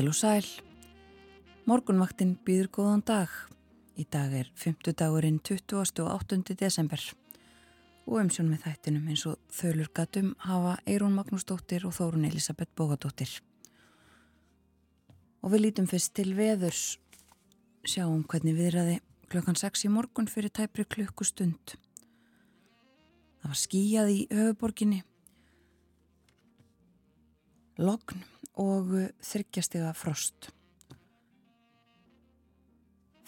Heil og sæl. Morgunvaktin býður góðan dag. Í dag er 5. dagurinn 28. desember og umsjón með þættinum eins og þölur gatum hafa Eirún Magnúsdóttir og Þórun Elisabeth Bógadóttir. Og við lítum fyrst til veðurs. Sjáum hvernig viðræði klokkan 6 í morgun fyrir tæpri klukkustund. Það var skíjað í höfuborginni. Logn og þryggjastega frost.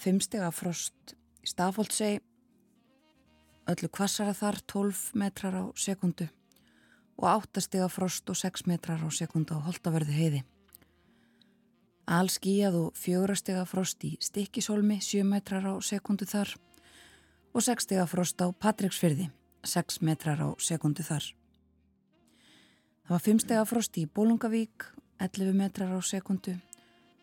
Fimmstega frost í Stafóldsei, öllu kvassara þar 12 metrar á sekundu og áttastega frost og 6 metrar á sekundu á holdaverðu heiði. Allskíjað og fjórastega frost í Stikkisholmi 7 metrar á sekundu þar og 6 stega frost á Patricksfyrði 6 metrar á sekundu þar. Það var 5 stega frost í Bólungavík 11 metrar á sekundu,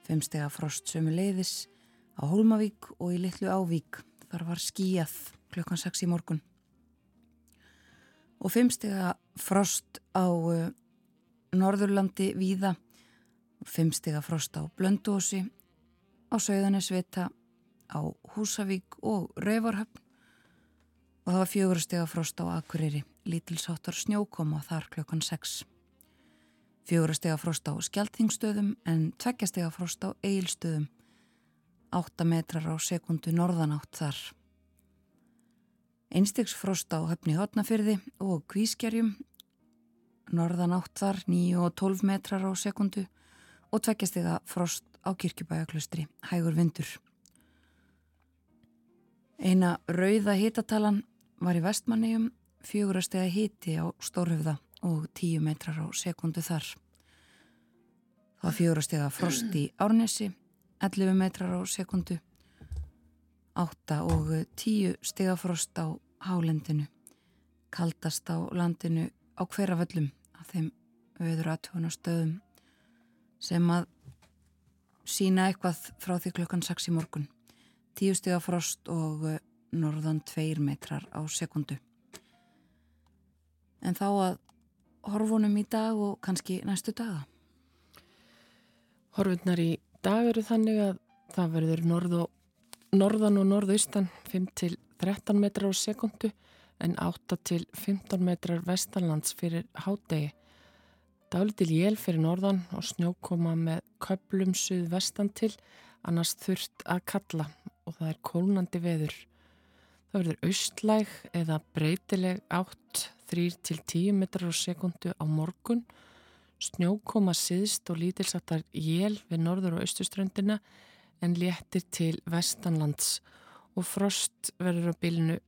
5 stega frost sömu leiðis á Hólmavík og í Littlu Ávík. Þar var skíjað klukkan 6 í morgun. Og 5 stega frost á uh, Norðurlandi Víða, 5 stega frost á Blöndósi, á Söðanesvita, á Húsavík og Rauvarhöfn og það var 4 stega frost á Akureyri, lítilsáttar snjókoma þar klukkan 6. Fjórastega frost á skjaldþingstöðum en tveggjastega frost á eigilstöðum. 8 metrar á sekundu norðanátt þar. Einstegsfrost á höfni hotnafyrði og kvískerjum. Norðanátt þar 9 og 12 metrar á sekundu og tveggjastega frost á kirkjubæjaklustri, hægur vindur. Eina rauða hítatalan var í vestmannegjum, fjórastega híti á stórhufða og 10 metrar á sekundu þar. Það var fjórastega frost í Árnesi, 11 metrar á sekundu, 8 og 10 stega frost á Hálendinu, kaldast á landinu á hverjaföllum af þeim auður aðtöðun á stöðum sem að sína eitthvað frá því klukkan 6 í morgun. 10 stega frost og norðan 2 metrar á sekundu. En þá að horfunum í dag og kannski næstu daga? Horfunnar í dag eru þannig að það verður norð og, norðan og norðaustan 5-13 metrar á sekundu en 8-15 metrar vestanlands fyrir hádegi. Dálitil jél fyrir norðan og snjókoma með köplum suð vestan til annars þurft að kalla og það er kólnandi veður. Það verður austlæg eða breytileg átt 3-10 metrar á sekundu á morgun, snjókoma síðst og lítilsáttar jél við norður og austuströndina en léttir til vestanlands. Og frost verður á bylnu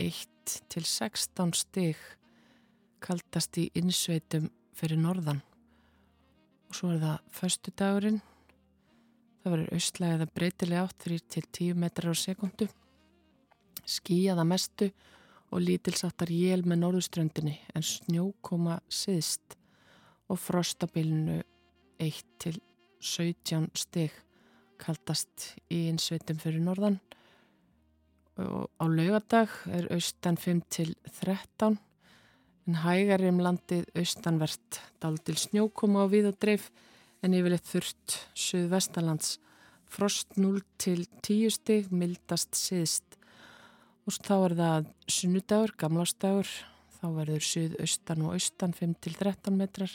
1-16 stig kaldast í innsveitum fyrir norðan. Og svo er það förstu dagurinn, það verður austlæg eða breytileg átt 3-10 metrar á sekundu, skíjaða mestu og lítilsáttar jél með norðuströndinni en snjó koma siðst og frostabilinu 1 til 17 stig kaldast í einsveitum fyrir norðan. Og á laugardag er austan 5 til 13 en hægar um landið austanvert. Daldil snjókoma á við og dreif en yfirleitt þurft suðvestalands frost 0 til 10 stig mildast siðst og þá er það sunnudagur, gamlástagur, þá verður suðaustan og austan 5-13 metrar.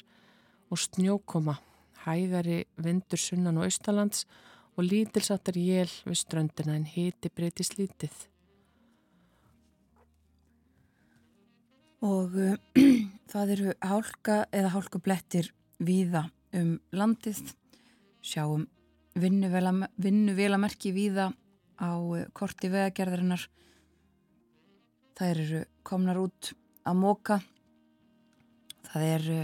Og snjókoma, hægari vindur sunnan og austalands og lítilsattar jél við ströndina en hiti breytist lítið. Og uh, það eru hálka eða hálkublettir víða um landið, sjáum vinnuvelamerki víða á uh, korti vegagerðarinnar Það eru komnar út að móka. Það eru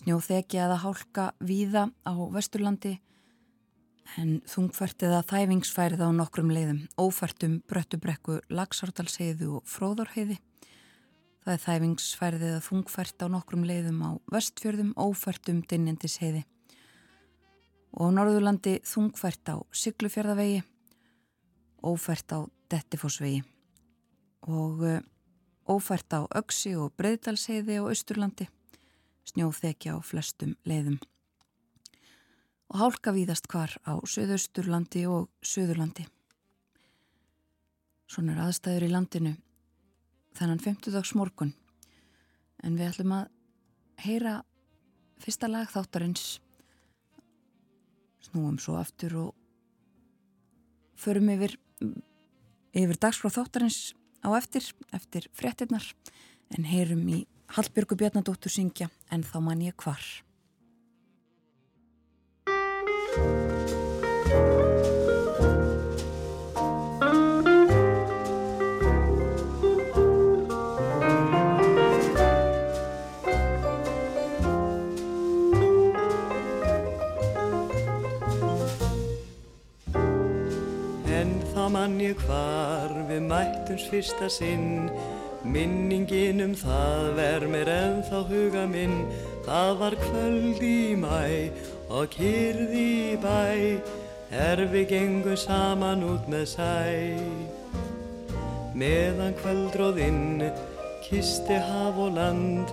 snjóþeki eða hálka víða á Vesturlandi en þungfært eða þæfingsfærið á nokkrum leiðum. Ófærtum bröttubrekku lagsártalsheiðu og fróðorheiði. Það er þæfingsfærið eða þungfært á nokkrum leiðum á vestfjörðum, ófærtum dinnendisheiði. Og á Norðurlandi þungfært á Siglufjörðavegi, ófært á Dettifossvegi og uh, ófært á Öksi og Breiðdalsheiði og Östurlandi, snjóþekja á flestum leiðum. og hálka víðast hvar á Suðausturlandi og Suðurlandi. Svona er aðstæður í landinu þennan 50 dags morgun en við ætlum að heyra fyrsta lag þáttarins snúum svo aftur og förum yfir yfir dagsfráð þáttarins á eftir eftir frettinnar en heyrum í Hallbjörgu Bjarnadóttur syngja en þá man ég hvar man ég hvar við mættums fyrsta sinn. Minningin um það ver mér ennþá huga minn. Það var kvöld í mæ og kyrði í bæ. Er við gengum saman út með sæ. Meðan kvöldróðinn kisti haf og land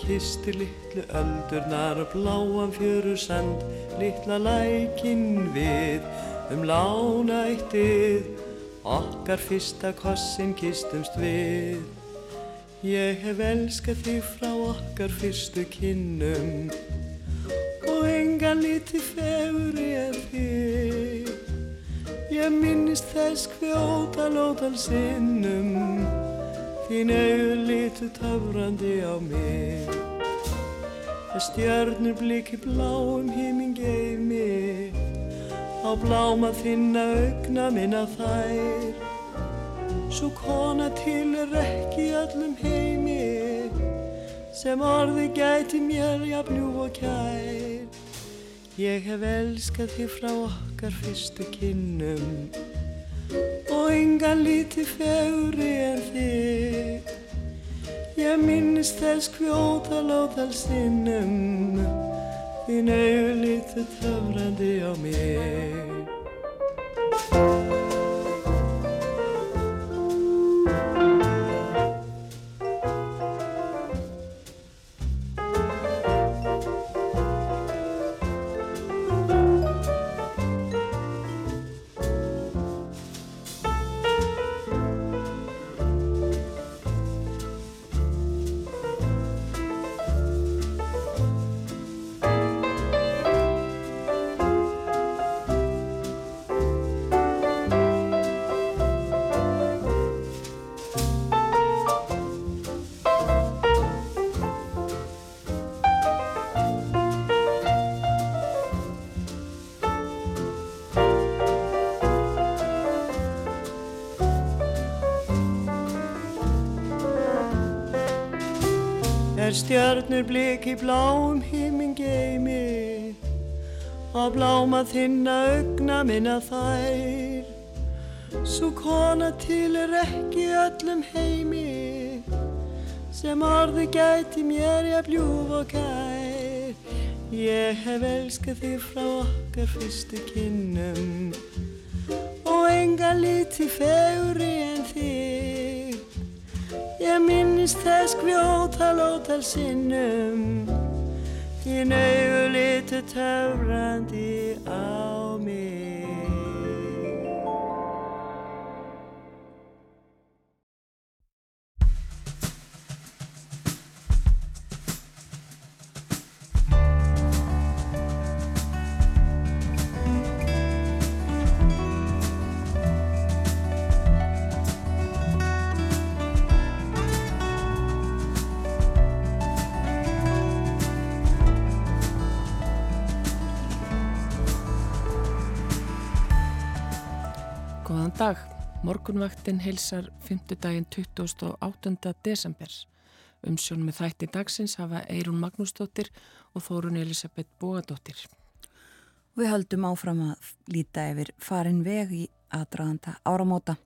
Kisti litlu öldurnar bláan fjöru sand Littla lækin við um lána eittið Okkar fyrsta kossin kistumst við. Ég hef elskað þig frá okkar fyrstu kinnum Og engan liti feguri en þig. Ég minnist þess hvjóta lótal sinnum Þín auður litu töfrandi á mig. Það stjörnur bliki bláum híming geimi Á bláma þinna augna minna þær. Svo kona til er ekki öllum heimi Sem orði gæti mér jafnjú og kær. Ég hef elskað þig frá okkar fyrstu kinnum Og engan líti feguri en þig. Ég minnist þess kvjóta lótal sinnum Þín auður litur töfrandi á mig Er stjörnur bliki bláum himmin geimi og bláma þinna augna minna þær. Svo kona til er ekki öllum heimi sem orði gæti mér ég bljúf og kær. Ég hef elskað þig frá okkar fyrstu kinnum og enga líti feguri en þig Ég minnist þess kvjóta lótal sinnum. Þín auðu litur töfrandi á mig dag. Morgunvaktin heilsar 5. daginn 28. desember. Umsjón með þætti dagsins hafa Eirún Magnúsdóttir og Þórun Elisabeth Bóadóttir. Við höldum áfram að líta yfir farin veg í aðdraðanda áramóta.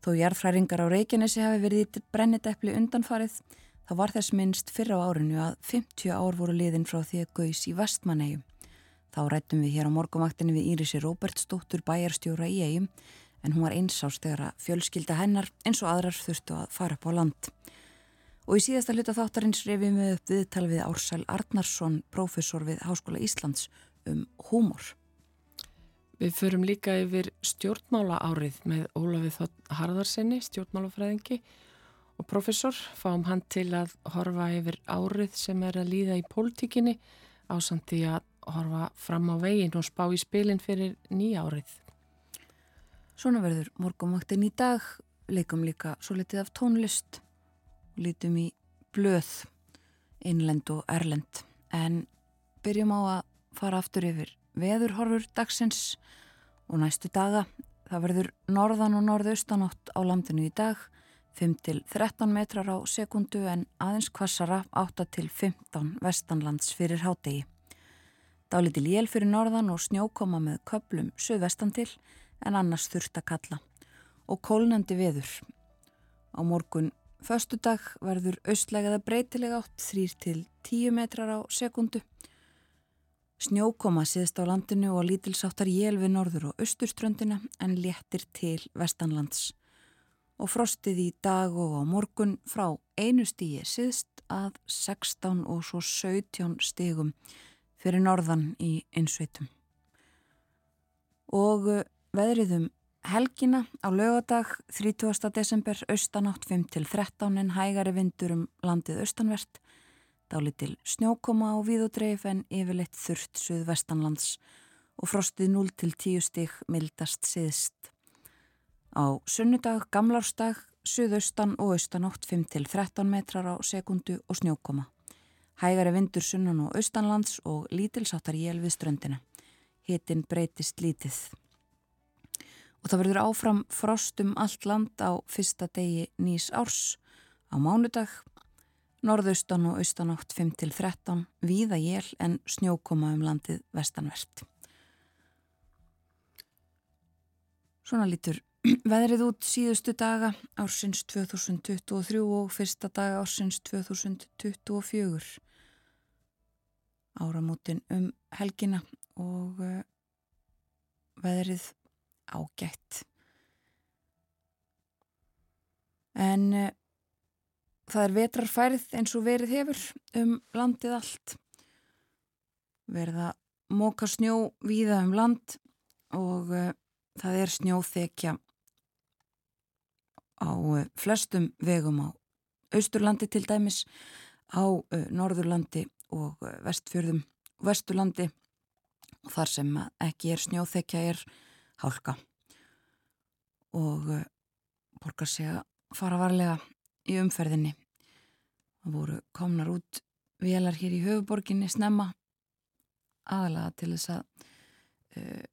Þó jarðfræringar á Reykjanesi hafi verið í brenniteppli undanfarið, þá var þess minnst fyrra á árinu að 50 ár voru liðin frá því að gauðs í Vestmannegjum. Þá rættum við hér á morgumaktinni við Írisi Róbertsdóttur bæjarstjóra í eigum en hún var einsást þegar að fjölskylda hennar eins og aðrar þurftu að fara upp á land. Og í síðasta hluta þáttarins reyfum við upp viðtal við Ársæl Arnarsson, prófessor við Háskóla Íslands um húmor. Við förum líka yfir stjórnmála árið með Ólafið Þótt Harðarsenni, stjórnmálafræðingi og professor. Fáum hann til að horfa yfir árið sem er að líða í pólitíkinni á samt því að horfa fram á veginn og spá í spilin fyrir nýja árið. Svona verður morgumvaktin í dag, leikum líka svo litið af tónlist og lítum í blöð, innlend og erlend. En byrjum á að fara aftur yfir veðurhorfur dagsins og næstu daga. Það verður norðan og norðaustanátt á landinu í dag, 5-13 metrar á sekundu en aðeins kvassara 8-15 vestanlands fyrir hádegi. Dálítil jél fyrir norðan og snjókoma með köplum söðvestan til en annars þurft að kalla. Og kólnandi veður. Á morgun förstu dag verður austlegaða breytilega átt 3-10 metrar á sekundu Snjókoma siðst á landinu og lítilsáttar jél við norður og austurströndina en léttir til vestanlands. Og frostið í dag og á morgun frá einu stíi siðst að 16 og svo 17 stígum fyrir norðan í einsveitum. Og veðriðum helgina á lögadag 30. desember austanátt 5-13 en hægari vindur um landið austanvert Dálitil snjókoma á víðudreif en yfirleitt þurft suðvestanlands og frostið 0 til 10 stig mildast siðst. Á sunnudag, gamlarstag, suðaustan og austanátt 5 til 13 metrar á sekundu og snjókoma. Hægari vindur sunnan og austanlands og lítilsáttar jél við ströndina. Hitin breytist lítið. Og það verður áfram frost um allt land á fyrsta degi nýs árs. Á mánudag Norðaustan og austanátt 5-13, víða jél en snjókoma um landið vestanvert. Svona lítur veðrið út síðustu daga ársins 2023 og fyrsta daga ársins 2024. Áramótin um helgina og uh, veðrið ágætt. En uh, Það er vetrarfærið eins og verið hefur um landið allt. Verða móka snjó víða um land og uh, það er snjóþekja á uh, flestum vegum á Austurlandi til dæmis, á Norðurlandi og Vestfjörðum Vesturlandi og þar sem ekki er snjóþekja er hálka. Og borgar sig að fara varlega í umferðinni. Það voru komnar út velar hér í höfuborginni snemma aðalega til þess að uh,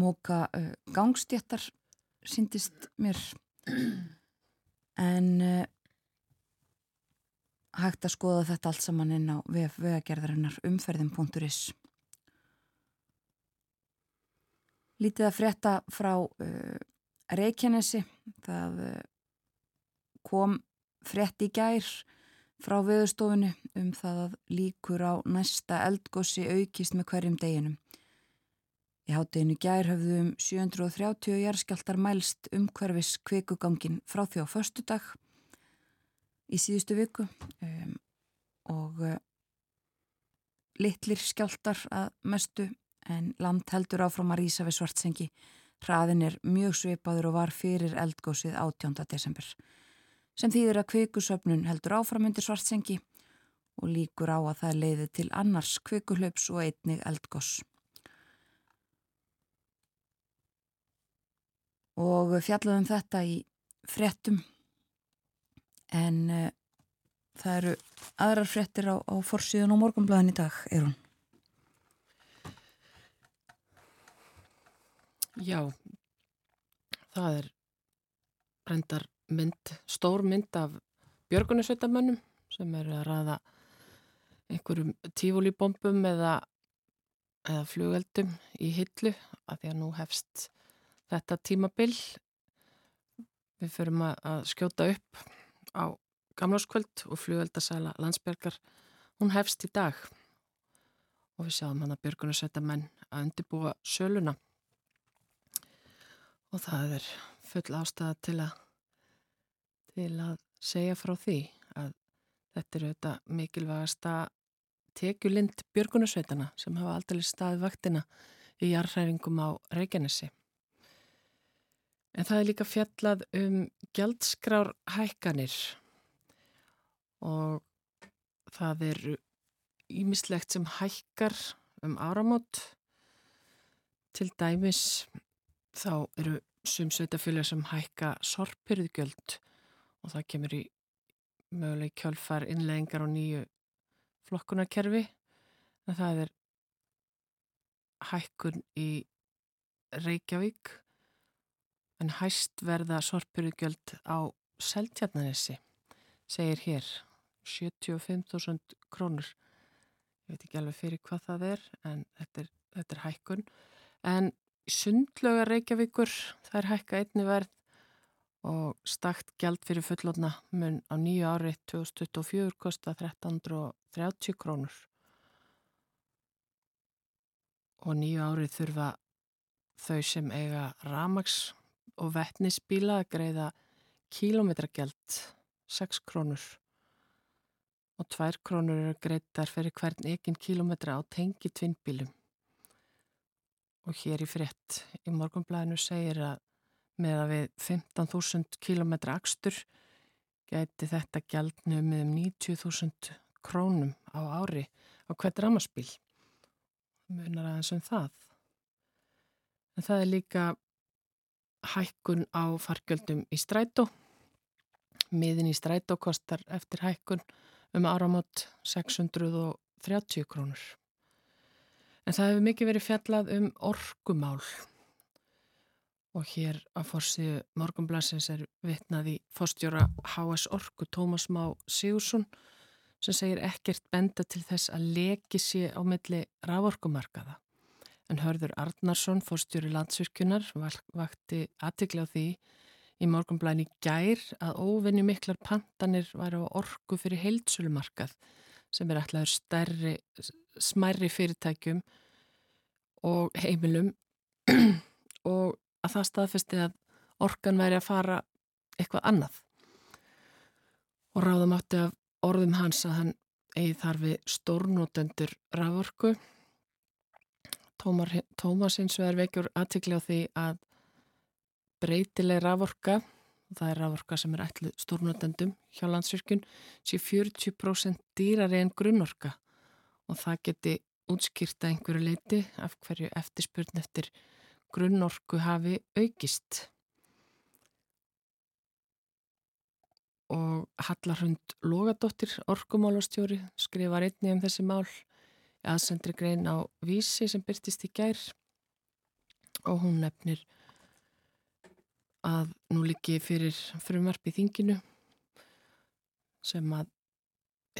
móka uh, gangstjættar syndist mér. En uh, hægt að skoða þetta allt saman inn á vegagerðarinnar umferðin.is Lítið að frétta frá Reykjanesi það kom frett í gær frá viðstofunni um það að líkur á næsta eldgósi aukist með hverjum deginum. Í hátteginu gær höfðu um 730 jærskjaldar mælst um hverfis kvikugangin frá því á förstu dag í síðustu viku um, og uh, litlir skjaldar að mestu en land heldur áfram að rýsa við svartsengi. Hraðin er mjög sveipaður og var fyrir eldgósið 18. desember sem þýðir að kvikusöfnun heldur áframundir svartsengi og líkur á að það leiði til annars kvikuhlaups og einnig eldgoss. Og fjallaðum þetta í frettum en uh, það eru aðrar frettir á, á forsíðun og morgunblæðin í dag, er hún? Já, það er reyndar mynd, stór mynd af björgunusveitamönnum sem eru að ræða einhverjum tífúlibombum eða, eða flugeldum í hillu að því að nú hefst þetta tímabill við förum að, að skjóta upp á gamláskvöld og flugeldasæla landsbergar hún hefst í dag. Og við sjáum hann að björgunusveitamenn að undirbúa söluna og það er full ástæða til að til að segja frá því að þetta er auðvitað mikilvægasta tekjulind björgunarsveitana sem hafa aldrei staðið vaktina í jarðhæringum á Reykjanesi. En það er líka fjallað um gjaldskrár hækkanir og það er ímislegt sem hækkar um áramót. Til dæmis þá eru sumsveitafjölu sem hækka sorpyrðgjöld og það kemur í möguleg kjálfar innleggingar á nýju flokkunarkerfi. En það er hækkun í Reykjavík en hæst verða sorpyrugjöld á Seltjarnanessi segir hér. 75.000 krónur. Ég veit ekki alveg fyrir hvað það er en þetta er, þetta er hækkun. En sundlöga Reykjavíkur það er hækka einni verð og stakt gjald fyrir fullotna mun á nýju ári 2024 kosta 1330 krónur. Og nýju ári þurfa þau sem eiga ramags og vettnisbíla að greiða kílometragjald 6 krónur. Og 2 krónur eru greiðar fyrir hvern ekinn kílometra á tengi tvinnbílum og hér í fritt í morgunblæðinu segir að með að við 15.000 km axtur gæti þetta gjaldnum með um 90.000 krónum á ári á hvert ramaspíl. Munar aðeins um það. En það er líka hækkun á fargjöldum í strætó. Miðin í strætó kostar eftir hækkun um áramot 630 krónur. En það hefur mikið verið fjallað um orkumál og hér á fórsíðu morgunblassins er vitnað í fórstjóra HS Orku Tómas Má Sigursson sem segir ekkert benda til þess að leki sé á milli rávorkumarkaða. En hörður Arnarsson, fórstjóri landsvirkjunar, vakti aðtikla á því í morgunblæni gær að óvinni miklar pantanir væri á orku fyrir heilsulumarkað sem er ætlaður stærri, smærri fyrirtækjum og heimilum. Og að það staðfesti að orkan væri að fara eitthvað annað. Og ráðum átti af orðum hans að hann eigi þarfi stórnótendur raforku. Tómas eins og er veikjur aðtikli á því að breytileg raforka það er raforka sem er ætlu stórnótendum hjá landsvirkjun sé 40% dýrari en grunnorka og það geti útskýrta einhverju leiti af hverju eftirspurn eftir grunnorku hafi aukist. Og Hallarhund Lógadóttir, orkumálastjóri, skrifar einni um þessi mál aðsendri grein á vísi sem byrtist í gær og hún nefnir að nú líki fyrir frumvarp í þinginu sem að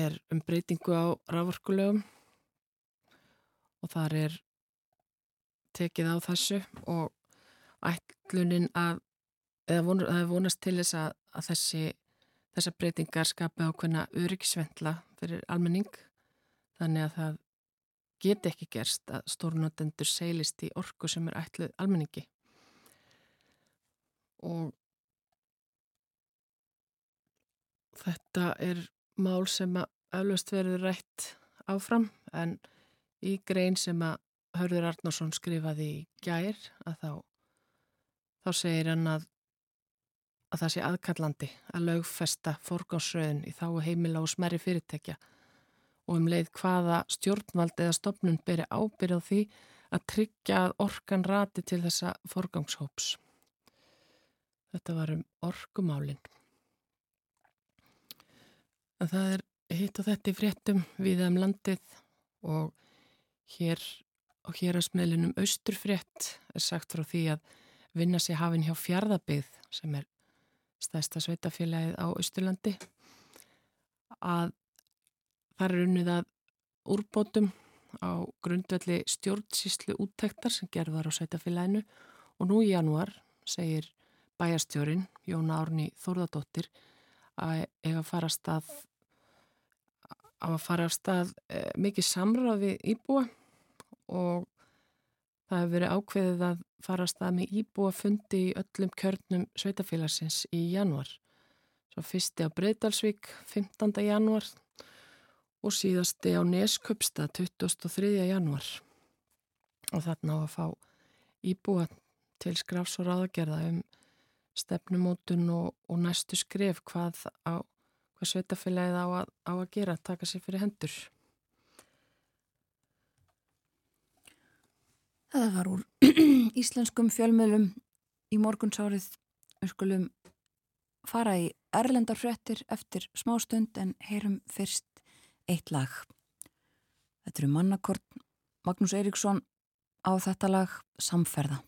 er um breytingu á rávorkulegum og þar er tekið á þessu og ætlunin að vonur, það er vonast til þess að, að þessi þessar breytingar skapi ákveðna öryggisvendla fyrir almenning þannig að það geti ekki gerst að stórnotendur seilist í orku sem er ætluð almenningi og þetta er mál sem að auðvist verður rætt áfram en í grein sem að Hörður Arnarsson skrifaði í gær að þá, þá segir hann að, að það sé aðkallandi að lögfesta forgánsröðun í þá heimila og smerri fyrirtekja og um leið hvaða stjórnvald eða stopnun beri ábyrð á því að tryggja að orkan rati til þessa forgangshóps. Þetta var um orkumálinn. En það er hitt og þetta í fréttum við um landið og hér og hér að smelinum Austurfrétt er sagt frá því að vinna sér hafinn hjá fjardabið sem er stæsta sveitafélagið á Austurlandi að þar er unnið að úrbótum á grundvelli stjórnsíslu úttektar sem gerðar á sveitafélaginu og nú í janúar segir bæjastjórin Jóna Árni Þórðardóttir að eiga að fara að stað að fara að stað e, mikið samráði íbúa og það hefur verið ákveðið að fara að stað með íbúa fundi í öllum kjörnum sveitafélagsins í januar. Svo fyrsti á Breidalsvík 15. januar og síðasti á Nesköpsta 23. januar og þarna á að fá íbúa til skrafs og ráðagerða um stefnumótun og, og næstu skref hvað, á, hvað sveitafélagið á, á að gera, taka sér fyrir hendur. Það var úr íslenskum fjölmiðlum í morgunsárið. Við skulum fara í erlendarfrettir eftir smástund en heyrum fyrst eitt lag. Þetta eru mannakort Magnús Eiríksson á þetta lag Samferða.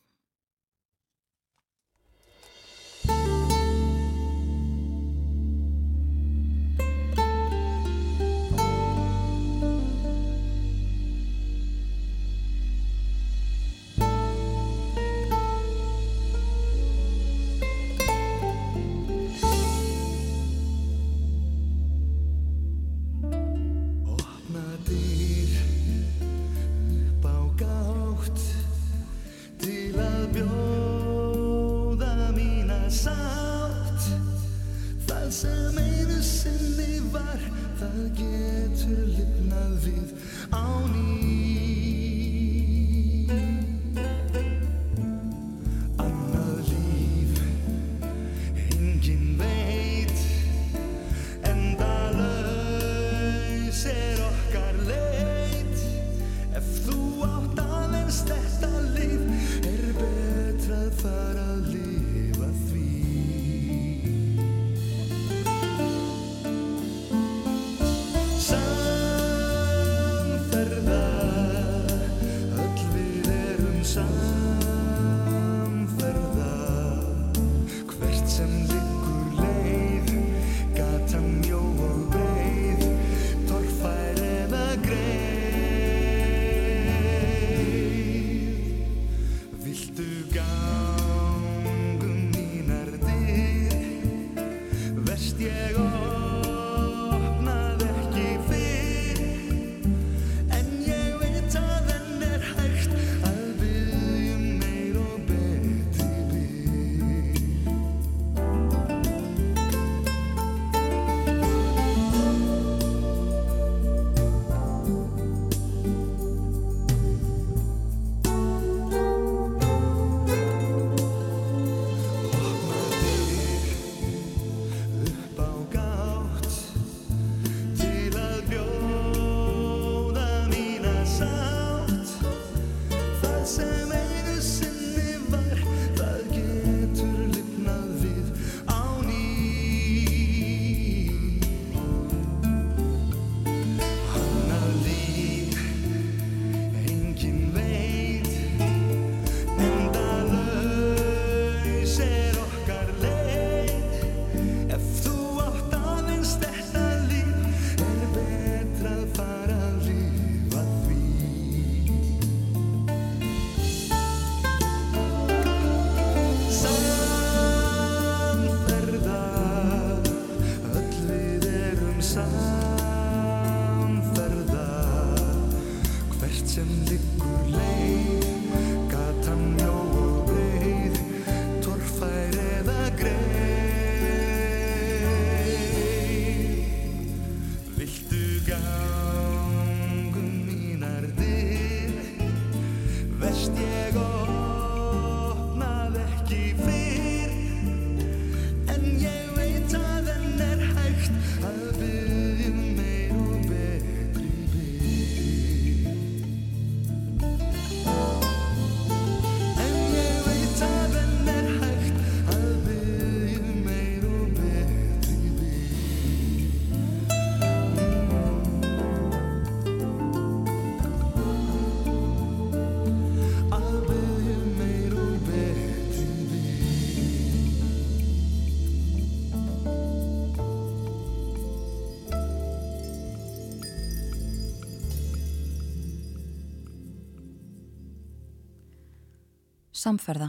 Samferða,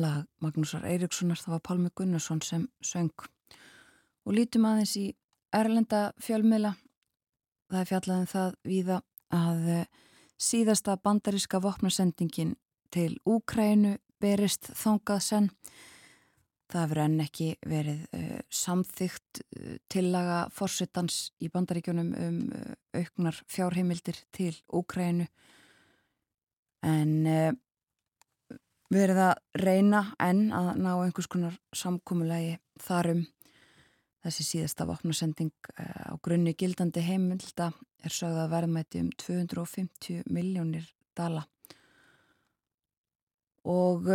lag Magnúsar Eiríkssonar, það var Pálmi Gunnarsson sem söng. Og lítum aðeins í Erlenda fjölmila, það er fjallaðin um það viða að eh, síðasta bandaríska vopnarsendingin til Úkrænu berist þongað senn. Það hefur enn ekki verið uh, samþygt uh, tillaga fórsetans í bandaríkjunum um uh, auknar fjárheimildir til Úkrænu en verið að reyna enn að ná einhvers konar samkúmulegi þarum þessi síðasta vopnasending á grunni gildandi heimilda er sögða að verðmæti um 250 miljónir dala. Og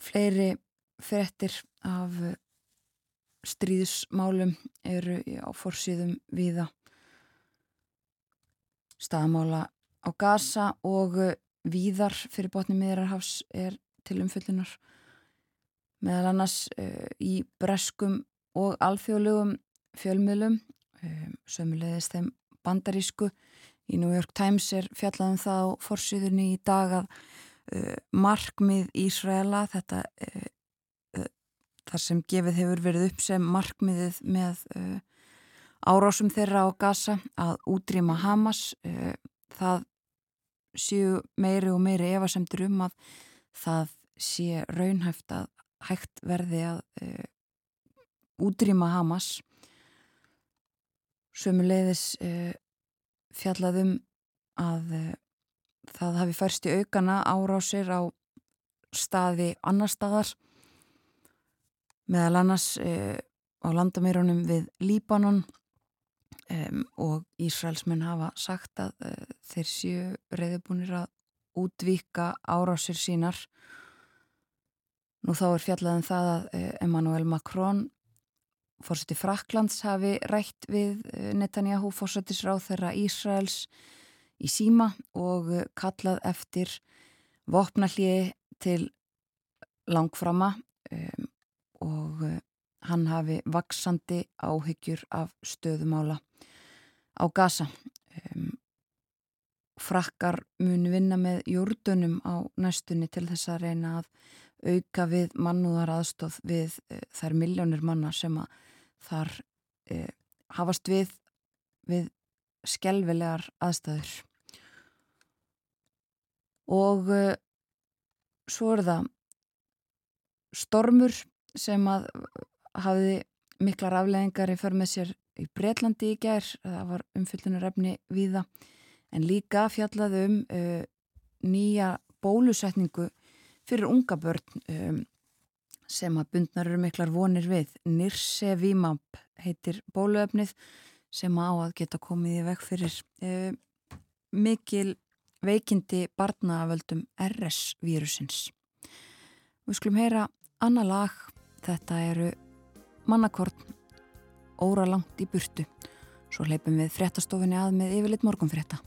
Fleiri frettir af eh, stríðsmálum eru á forsýðum viða staðmála á gasa og eh, víðar fyrir botni miðrarhafs er til umfyllunar meðal annars uh, í breskum og alþjóðlegum fjölmiðlum um, sömulegðist þeim bandarísku. Í New York Times er fjallaðum það á forsýðunni í dag að uh, markmið Ísraela þetta uh, þar sem gefið hefur verið upp sem markmiðið með árásum þeirra á Gaza að útrýma Hamas það séu meiri og meiri efasemtur um að það sé raunhæft að hægt verði að útrýma Hamas. Sömuleiðis fjallaðum að það hafi færst í aukana árásir á staði annar staðar meðal annars á landamýrunum við Líbanon e, og Ísraelsmenn hafa sagt að e, þeir séu reyðubúnir að útvíka árásir sínar. Nú þá er fjallaðin um það að e, Emmanuel Macron fórseti Fraklands hafi rætt við e, Netanyahu fórsetisráð þeirra Ísraels í síma og eh, kallað eftir vopnallið til langframa um, og uh, hann hafi vaksandi áhyggjur af stöðumála á gasa. Um, frakkar muni vinna með júrdunum á næstunni til þess að reyna að auka við mannúðar aðstóð við uh, þær miljónir manna sem að þar uh, hafast við við skelvilegar aðstæður og uh, svo er það stormur sem að hafiði miklar afleðingar í för með sér í Breitlandi í gær, það var umfyllunar efni viða, en líka fjallaði um uh, nýja bólusetningu fyrir unga börn um, sem að bundnar eru miklar vonir við. Nirsevimab heitir bóluefnið sem á að geta komið í veg fyrir uh, mikil veikindi barnaaföldum RS-vírusins. Við skulum heyra annar lag, þetta eru mannakorn, óra langt í burtu. Svo leipum við fréttastofinni að með yfirleitt morgunfrétta.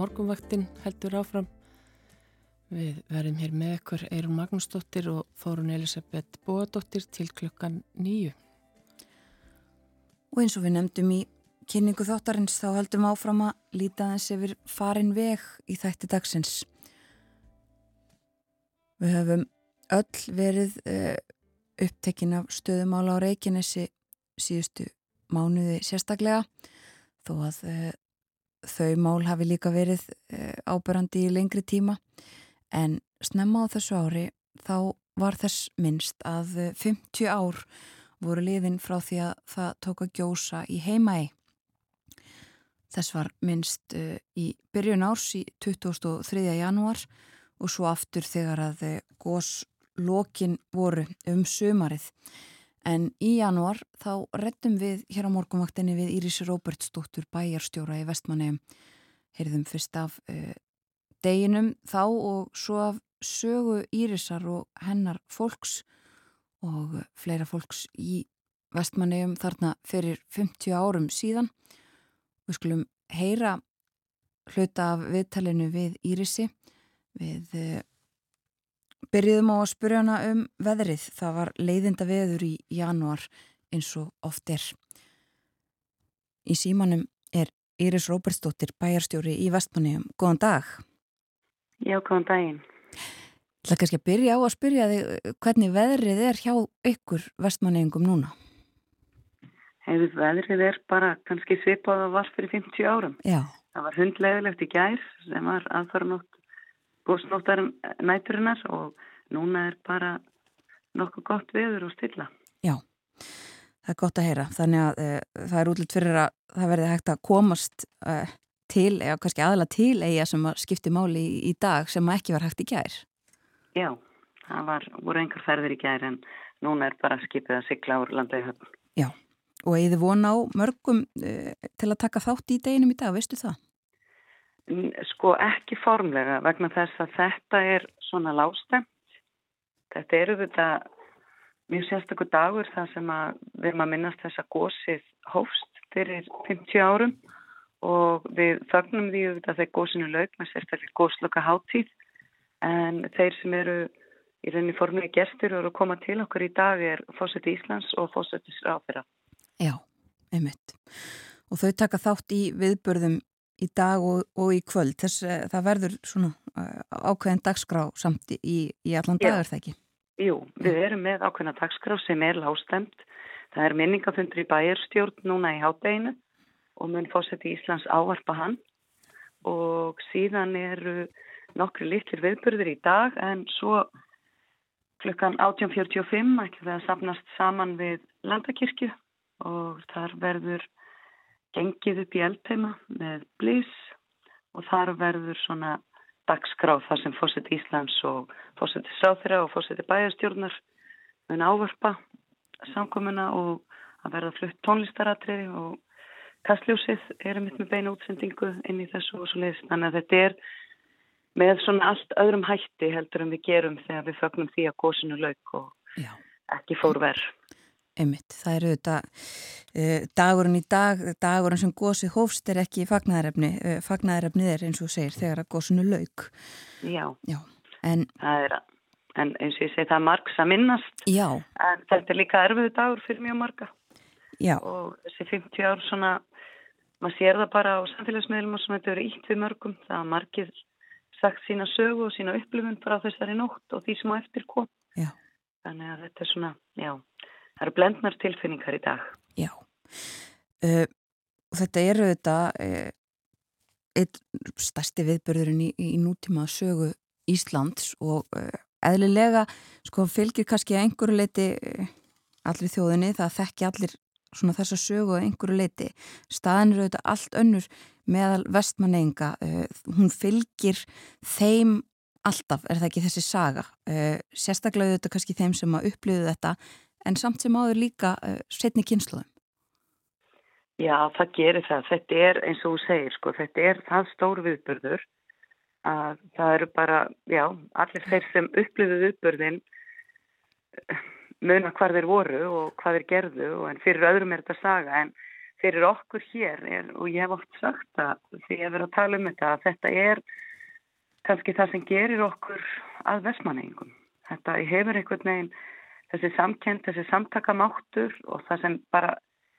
Morgunvaktin heldur áfram. Við verðum hér með ykkur Eirun Magnúsdóttir og Þórun Elisabeth Bóadóttir til klukkan nýju. Og eins og við nefndum í kynningu þáttarins þá heldum áfram að líta þess yfir farin veg í þætti dagsins. Við höfum öll verið uh, upptekinn af stöðumála á Reykjanesi síðustu mánuði sérstaklega þó að uh, þau mál hafi líka verið eh, ábyrrandi í lengri tíma en snemma á þessu ári þá var þess minnst að 50 eh, ár voru liðin frá því að það tók að gjósa í heimaði. Þess var minnst uh, í byrjun árs í 23. janúar og svo aftur þegar að góslokin voru um sömarið. En í janúar þá rettum við hér á morgunvaktinni við Írisi Róbertsdóttur bæjarstjóra í Vestmanni. Heyrðum fyrst af uh, deginum þá og svo af sögu Írisar og hennar fólks og fleira fólks í Vestmanniðum þarna fyrir 50 árum síðan. Við skulum heyra hluta af viðtalinu við Írisi við uh, Byrjuðum á að spurja hana um veðrið. Það var leiðinda veður í januar eins og oft er. Í símanum er Íris Róbertsdóttir, bæjarstjóri í Vestmanniðum. Góðan dag. Já, góðan daginn. Það er kannski að byrja á að spyrja þig hvernig veðrið er hjá ykkur Vestmanniðingum núna? Hefur veðrið er bara kannski svipað að var fyrir 50 árum. Já. Það var hundlegilegt í gær sem var aðfara nótt góðsnóttar næturinnar og núna er bara nokkuð gott veður og stilla. Já, það er gott að heyra. Þannig að uh, það er útlitt fyrir að það verði hægt að komast uh, til, eða kannski aðla til eiga sem að skipti máli í, í dag sem ekki var hægt í gær. Já, það var, voru einhver ferðir í gær en núna er bara skipið að sigla úr landaði höfn. Já, og eða vona á mörgum uh, til að taka þátt í deginum í dag, veistu það? Sko ekki formlega vegna þess að þetta er svona lástemt. Þetta eru þetta mjög sérstaklega dagur þar sem að við erum að minnast þess að gósið hófst fyrir 50 árum og við þögnum því að þegar gósinu laug með sérstaklega gósloka háttíð en þeir sem eru í rauninni formlega gestur og eru að koma til okkur í dag er fósætti Íslands og fósætti Sráfira. Já, einmitt. Og þau taka þátt í viðbörðum í dag og, og í kvöld. Þess að það verður svona uh, ákveðin dagskrá samt í, í allan dagar það ekki? Jú, við erum með ákveðina dagskrá sem er lástemt það er minningafundur í bæjarstjórn núna í hátteginu og mun fórseti Íslands ávarpa hann. Og síðan eru nokkru litlir viðbörður í dag en svo klukkan 18.45 ekki það sapnast saman við landakirkju og þar verður gengið upp í eldteima með blís og þar verður svona dagskráð þar sem fórseti Íslands og fórseti Sáþyra og fórseti bæjastjórnar mun ávarpa samkomuna og að verða flutt tónlistaratriði og kastljósið er mitt með beina útsendingu inn í þessu og svo leiðist. Þannig að þetta er með svona allt öðrum hætti heldur en við gerum þegar við fögnum því að góðsinu lauk og Já. ekki fór verð. Einmitt, það eru þetta uh, dagurinn í dag, dagurinn sem gósið hófst er ekki fagnæðarefni, uh, fagnæðarefnið er eins og segir þegar að gósinu lauk. Já, Já. En, er, en eins og ég segi það er margs að minnast, Já. en þetta er líka erfiðu dagur fyrir mjög marga. Já. Og þessi 50 ár svona, maður sér það bara á samfélagsmiðlum og sem þetta eru ítt við mörgum, það að margir sagt sína sögu og sína upplifun bara á þessari nótt og því sem á eftir kom. Já. Þannig að þetta er svona, já. Það eru blendnar tilfinningar í dag. Já, uh, og þetta eru þetta uh, eitt stærsti viðbörðurinn í, í nútíma sögu Íslands og uh, eðlilega sko fylgir kannski að einhverju leiti allir þjóðinni, það þekki allir svona þessa sögu að einhverju leiti. Staðin eru auðvitað allt önnur meðal vestmanneinga. Hún fylgir þeim alltaf, er það ekki þessi saga. Sérstaklega auðvitað kannski þeim sem að upplýðu þetta en samt sem áður líka uh, setni kynsluðum. Já, það gerir það. Þetta er eins og þú segir, sko, þetta er það stór viðbörður að það eru bara, já, allir þeir sem upplýðuð viðbörðin muna hvað þeir voru og hvað þeir gerðu en fyrir öðrum er þetta saga en fyrir okkur hér er, og ég hef oft sagt að því hef verið að tala um þetta að þetta er kannski það sem gerir okkur að vesmanengum. Þetta hefur einhvern veginn þessi samkend, þessi samtakamáttur og það sem bara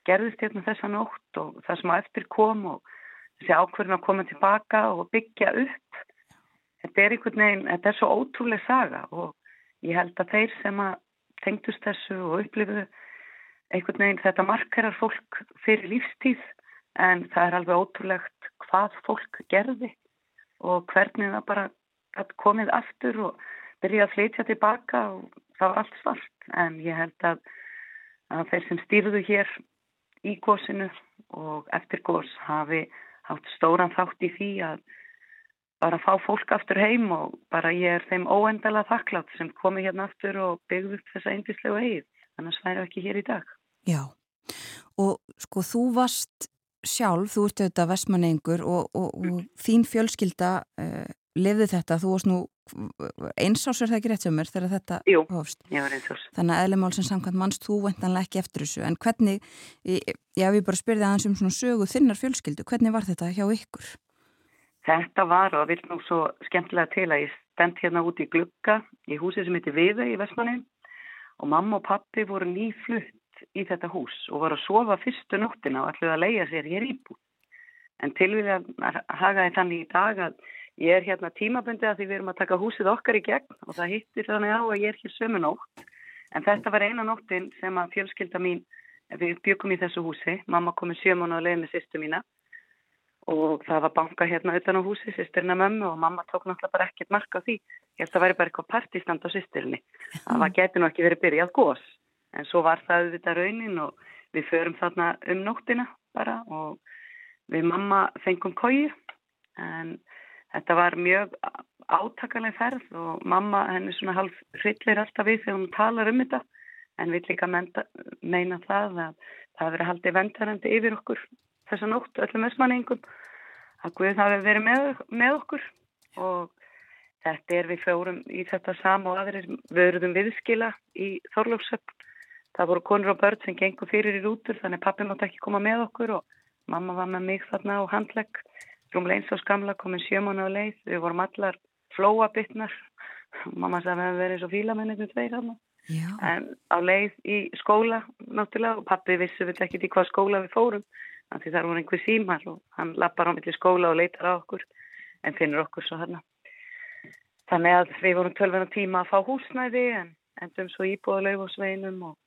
gerðist hérna þessa nótt og það sem á eftir kom og þessi ákverðin að koma tilbaka og byggja upp. Þetta er einhvern veginn, þetta er svo ótrúlega saga og ég held að þeir sem að tengdust þessu og upplifuðu einhvern veginn þetta markerar fólk fyrir lífstíð en það er alveg ótrúlegt hvað fólk gerði og hvernig það bara komið aftur og byrjaði að flytja tilbaka og það var allt svart en ég held að, að þeir sem stýrðu hér í gósinu og eftir gós hafi haft stóran þátt í því að bara fá fólk aftur heim og bara ég er þeim óendala þakklátt sem komi hérna aftur og byggðu upp þessa eindislegu eigið. Þannig að sværu ekki hér í dag. Já, og sko þú varst sjálf, þú ert auðvitað vestmannengur og, og, og þín fjölskylda uh, lefði þetta, þú varst nú einsás er það ekki rétt sem er þegar þetta Jú, hófst. Ég var einsás. Þannig að eðlemál sem samkvæmt mannst þú vendanlega ekki eftir þessu, en hvernig, já við bara spyrðið aðeins um svona sögu þinnar fjölskyldu, hvernig var þetta hjá ykkur? Þetta var og vil nú svo skemmtilega til að ég stend hérna út í glukka í húsi sem heitir Viða í Vestmanni og mamma og pappi voru nýflutt í þetta hús og voru að sofa fyrstu nóttina og ætluði að leia sér hér íbú. En tilvíðið að hagaði þannig í dag að ég er hérna tímabundið að því við erum að taka húsið okkar í gegn og það hittir þannig á að ég er hér sömu nótt. En þetta var eina nóttin sem að fjölskylda mín, við byggum í þessu húsi, mamma komið sjöman og leiði með sýstu mína og það var banka hérna utan á húsi, sýstirna mömmu og mamma tók náttúrulega bara ekkert marka á því. Ég held að það væri bara eitthvað partistand á sýstirni. Það geti nú ekki verið byrjað gós. En svo var það auðvitað raunin og við förum þarna um nóttina bara og við mamma fengum kóju. En þetta var mjög átakalega ferð og mamma henni svona halv hryllir alltaf við þegar hún talar um þetta. En við líka menta, meina það að það verið haldið vendarandi yfir okkur þessa nótt öllum össmanningum að Guð hafi verið með, með okkur og þetta er við fjórum í þetta sama og aðrir vöruðum viðskila í Þorlóksöpp. Það voru konur og börn sem gengur fyrir í rútur þannig pappi mátt ekki koma með okkur og mamma var með mig þarna á handlegg. Rúmlega eins og skamla komin sjöman á leið. Við vorum allar flóabittnar. Mamma sagði að við hefum verið svo fílamennir tveir hann. En á leið í skóla náttúrulega og pappi vissi við ekki í hvað skóla við fórum því það voru einhver símar og hann lappar á milli skóla og leitar á okkur en finnur okkur svo hérna. Þannig að við vorum tölvena tíma að fá húsnæði en endum svo íbúðuleg og sveinum og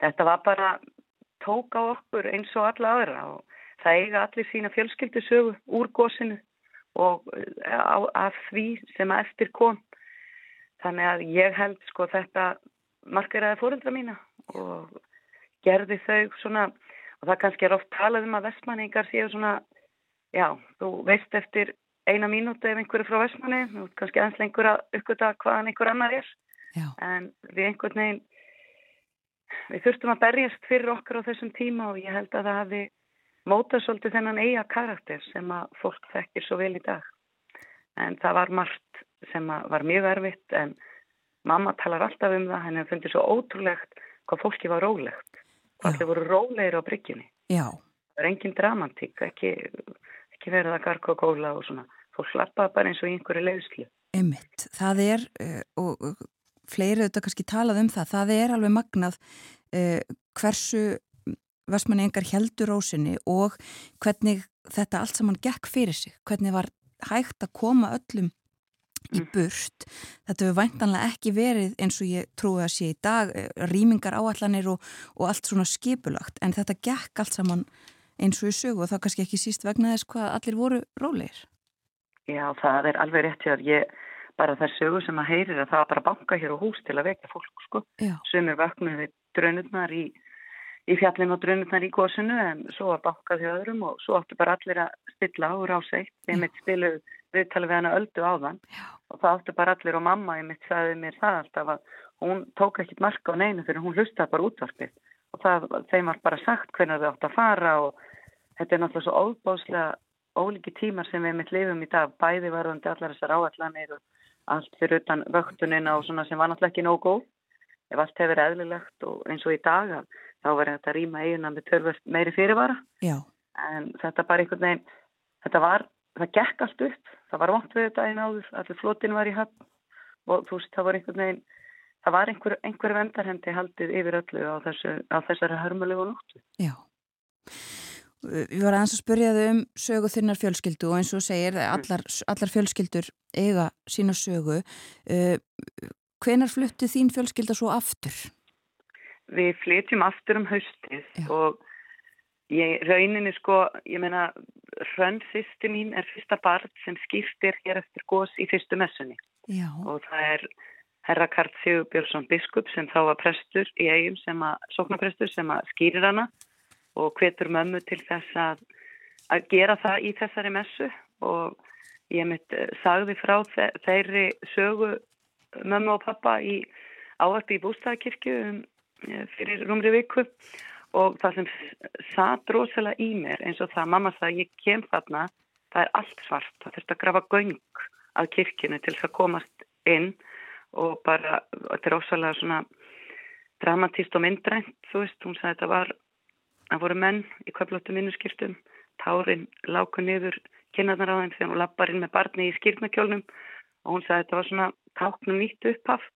þetta var bara tók á okkur eins og alla aðra og það eiga allir sína fjölskyldisögu úr gósinu og á, af því sem að eftir kom. Þannig að ég held sko þetta margiraði fóröldra mína og gerði þau svona og það kannski er oft talað um að vestmanningar séu svona, já, þú veist eftir eina mínúti ef einhverju frá vestmanni, þú veist kannski aðeins lengur að uppgöta hvaðan einhver annar er, já. en við einhvern veginn, við þurftum að berjast fyrir okkur á þessum tíma og ég held að það hafi mótað svolítið þennan eiga karakter sem að fólk þekkir svo vel í dag. En það var margt sem var mjög erfitt en mamma talar alltaf um það, henni fundi svo ótrúlegt hvað fólki var rólegt allir voru rólegir á bryggjunni. Já. Það er engin dramatík, ekki, ekki verið að garga og góla og svona. Fólk slappaði bara eins og einhverju leiðslu. Ymmitt, það er, uh, og fleiri auðvitað kannski talað um það, það er alveg magnað uh, hversu versmanni engar heldur rósinni og hvernig þetta allt saman gekk fyrir sig, hvernig var hægt að koma öllum í mm. burt. Þetta hefur væntanlega ekki verið eins og ég trúi að sé í dag eh, rýmingar áallanir og, og allt svona skipulagt en þetta gekk allt saman eins og í sögu og þá kannski ekki síst vegna þess hvað allir voru rólegir. Já, það er alveg rétt hér. Ég, bara það sögu sem að heyrir að það var bara banka hér á hús til að vekja fólk sko. Já. Sumir vaknaði draunurnar í, í fjallin og drunutnar í gósinu en svo var bankað hjá öðrum og svo áttu bara allir að stilla og rása eitt. Ég mitt stiluð viðtalið við hana öldu á þann og það áttu bara allir og mamma ég mitt sagði mér það alltaf að hún tók ekkit marka á neinu fyrir hún hlustaði bara útvarpið. Og það, þeim var bara sagt hvernig þau átt að fara og þetta er náttúrulega svo óbáslega óliki tímar sem við mitt lifum í dag, bæði varðandi allar þessar áallanir og allt fyrir utan vöktunina og svona sem var náttúrulega ekki nóg góð. Ef allt hefur eðlilegt og eins og í dag þá verður þetta rýma að við törfast meiri fyrirvara. Já. en þetta bara einhvern veginn þetta var, það gekk allt upp. Það var vant við þetta einn áður, allir flotin var í höfn. Og þú veist, það var einhvern veginn það var einhver, einhver vendarhendi haldið yfir öllu á, þessu, á þessari hörmulegu nóttu. Já. Við varum aðeins að spyrja þau um sögu þinnar fjölskyldu og eins og segir allar, allar fjölskyldur eiga sína sögu. Hvenar fluttu þín fjölskylda svo aftur? Við flytjum aftur um haustið Já. og ég, rauninni sko, ég meina, hrönn sýsti mín er fyrsta barn sem skiptir hér eftir gós í fyrstu messunni Já. og það er herra Karl Sigur Björnsson biskup sem þá var prestur í eigum sem að, sóknaprestur sem að skýrir hana og hvetur mömmu til þess að, að gera það í þessari messu og ég mitt eh, sagði frá þeirri sögu mömmu og pappa í ávarpi í bústæðakirkju um, fyrir rúmri viku og það sem satt rosalega í mér eins og það, mamma sagði, ég kem þarna, það er allt svart, það þurft að grafa göng að kirkjunu til þess að komast inn og bara, þetta er rosalega svona dramatíst og myndrænt, þú veist, hún sagði þetta var, það voru menn í köflóttum vinnuskiptum, tárin láku niður kynnaðnar á þeim þegar hún lappar inn með barni í skýrnakjólnum og hún sagði þetta var svona táknum nýtt upphaf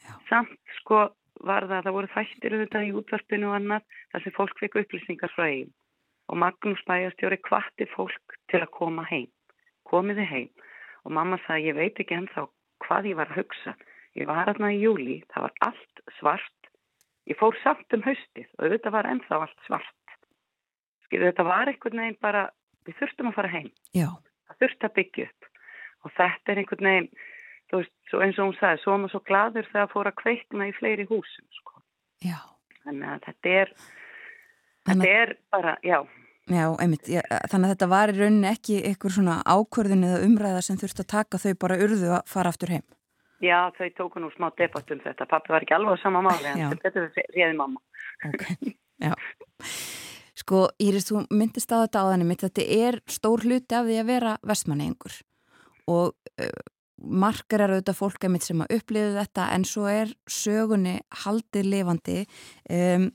Já. samt sko var það að það voru þættir auðvitað í útvarpinu og annað þar sem fólk fekk upplýsingar frá eigin og Magnús bæjastjóri kvatti fólk til að koma heim komiði heim. Og mamma sagði ég veit ekki ennþá hvað ég var að hugsa. Ég var aðna í júli, það var allt svart. Ég fór samt um haustið og auðvitað var ennþá allt svart. Skilu þetta var einhvern veginn bara við þurftum að fara heim. Já. það þurfti að byggja upp. Og þetta er einhvern veginn þú veist, eins og hún sagði, svo er maður svo gladur þegar það fór að kveikna í fleiri húsum sko. Já. Þannig að þetta er þetta að, er bara, já. Já, einmitt, já, þannig að þetta var í rauninni ekki einhver svona ákvörðin eða umræða sem þurfti að taka þau bara urðu að fara aftur heim. Já, þau tóku nú smá debatt um þetta. Pappi var ekki alveg á sama máli en þetta réði mamma. Ok, já. Sko, Íris, þú myndist á þetta áðanum þetta er stór hluti af því að vera vestmanni einhver og uh, margar eru auðvitað fólk emitt sem að upplifu þetta en svo er sögunni haldið lifandi um,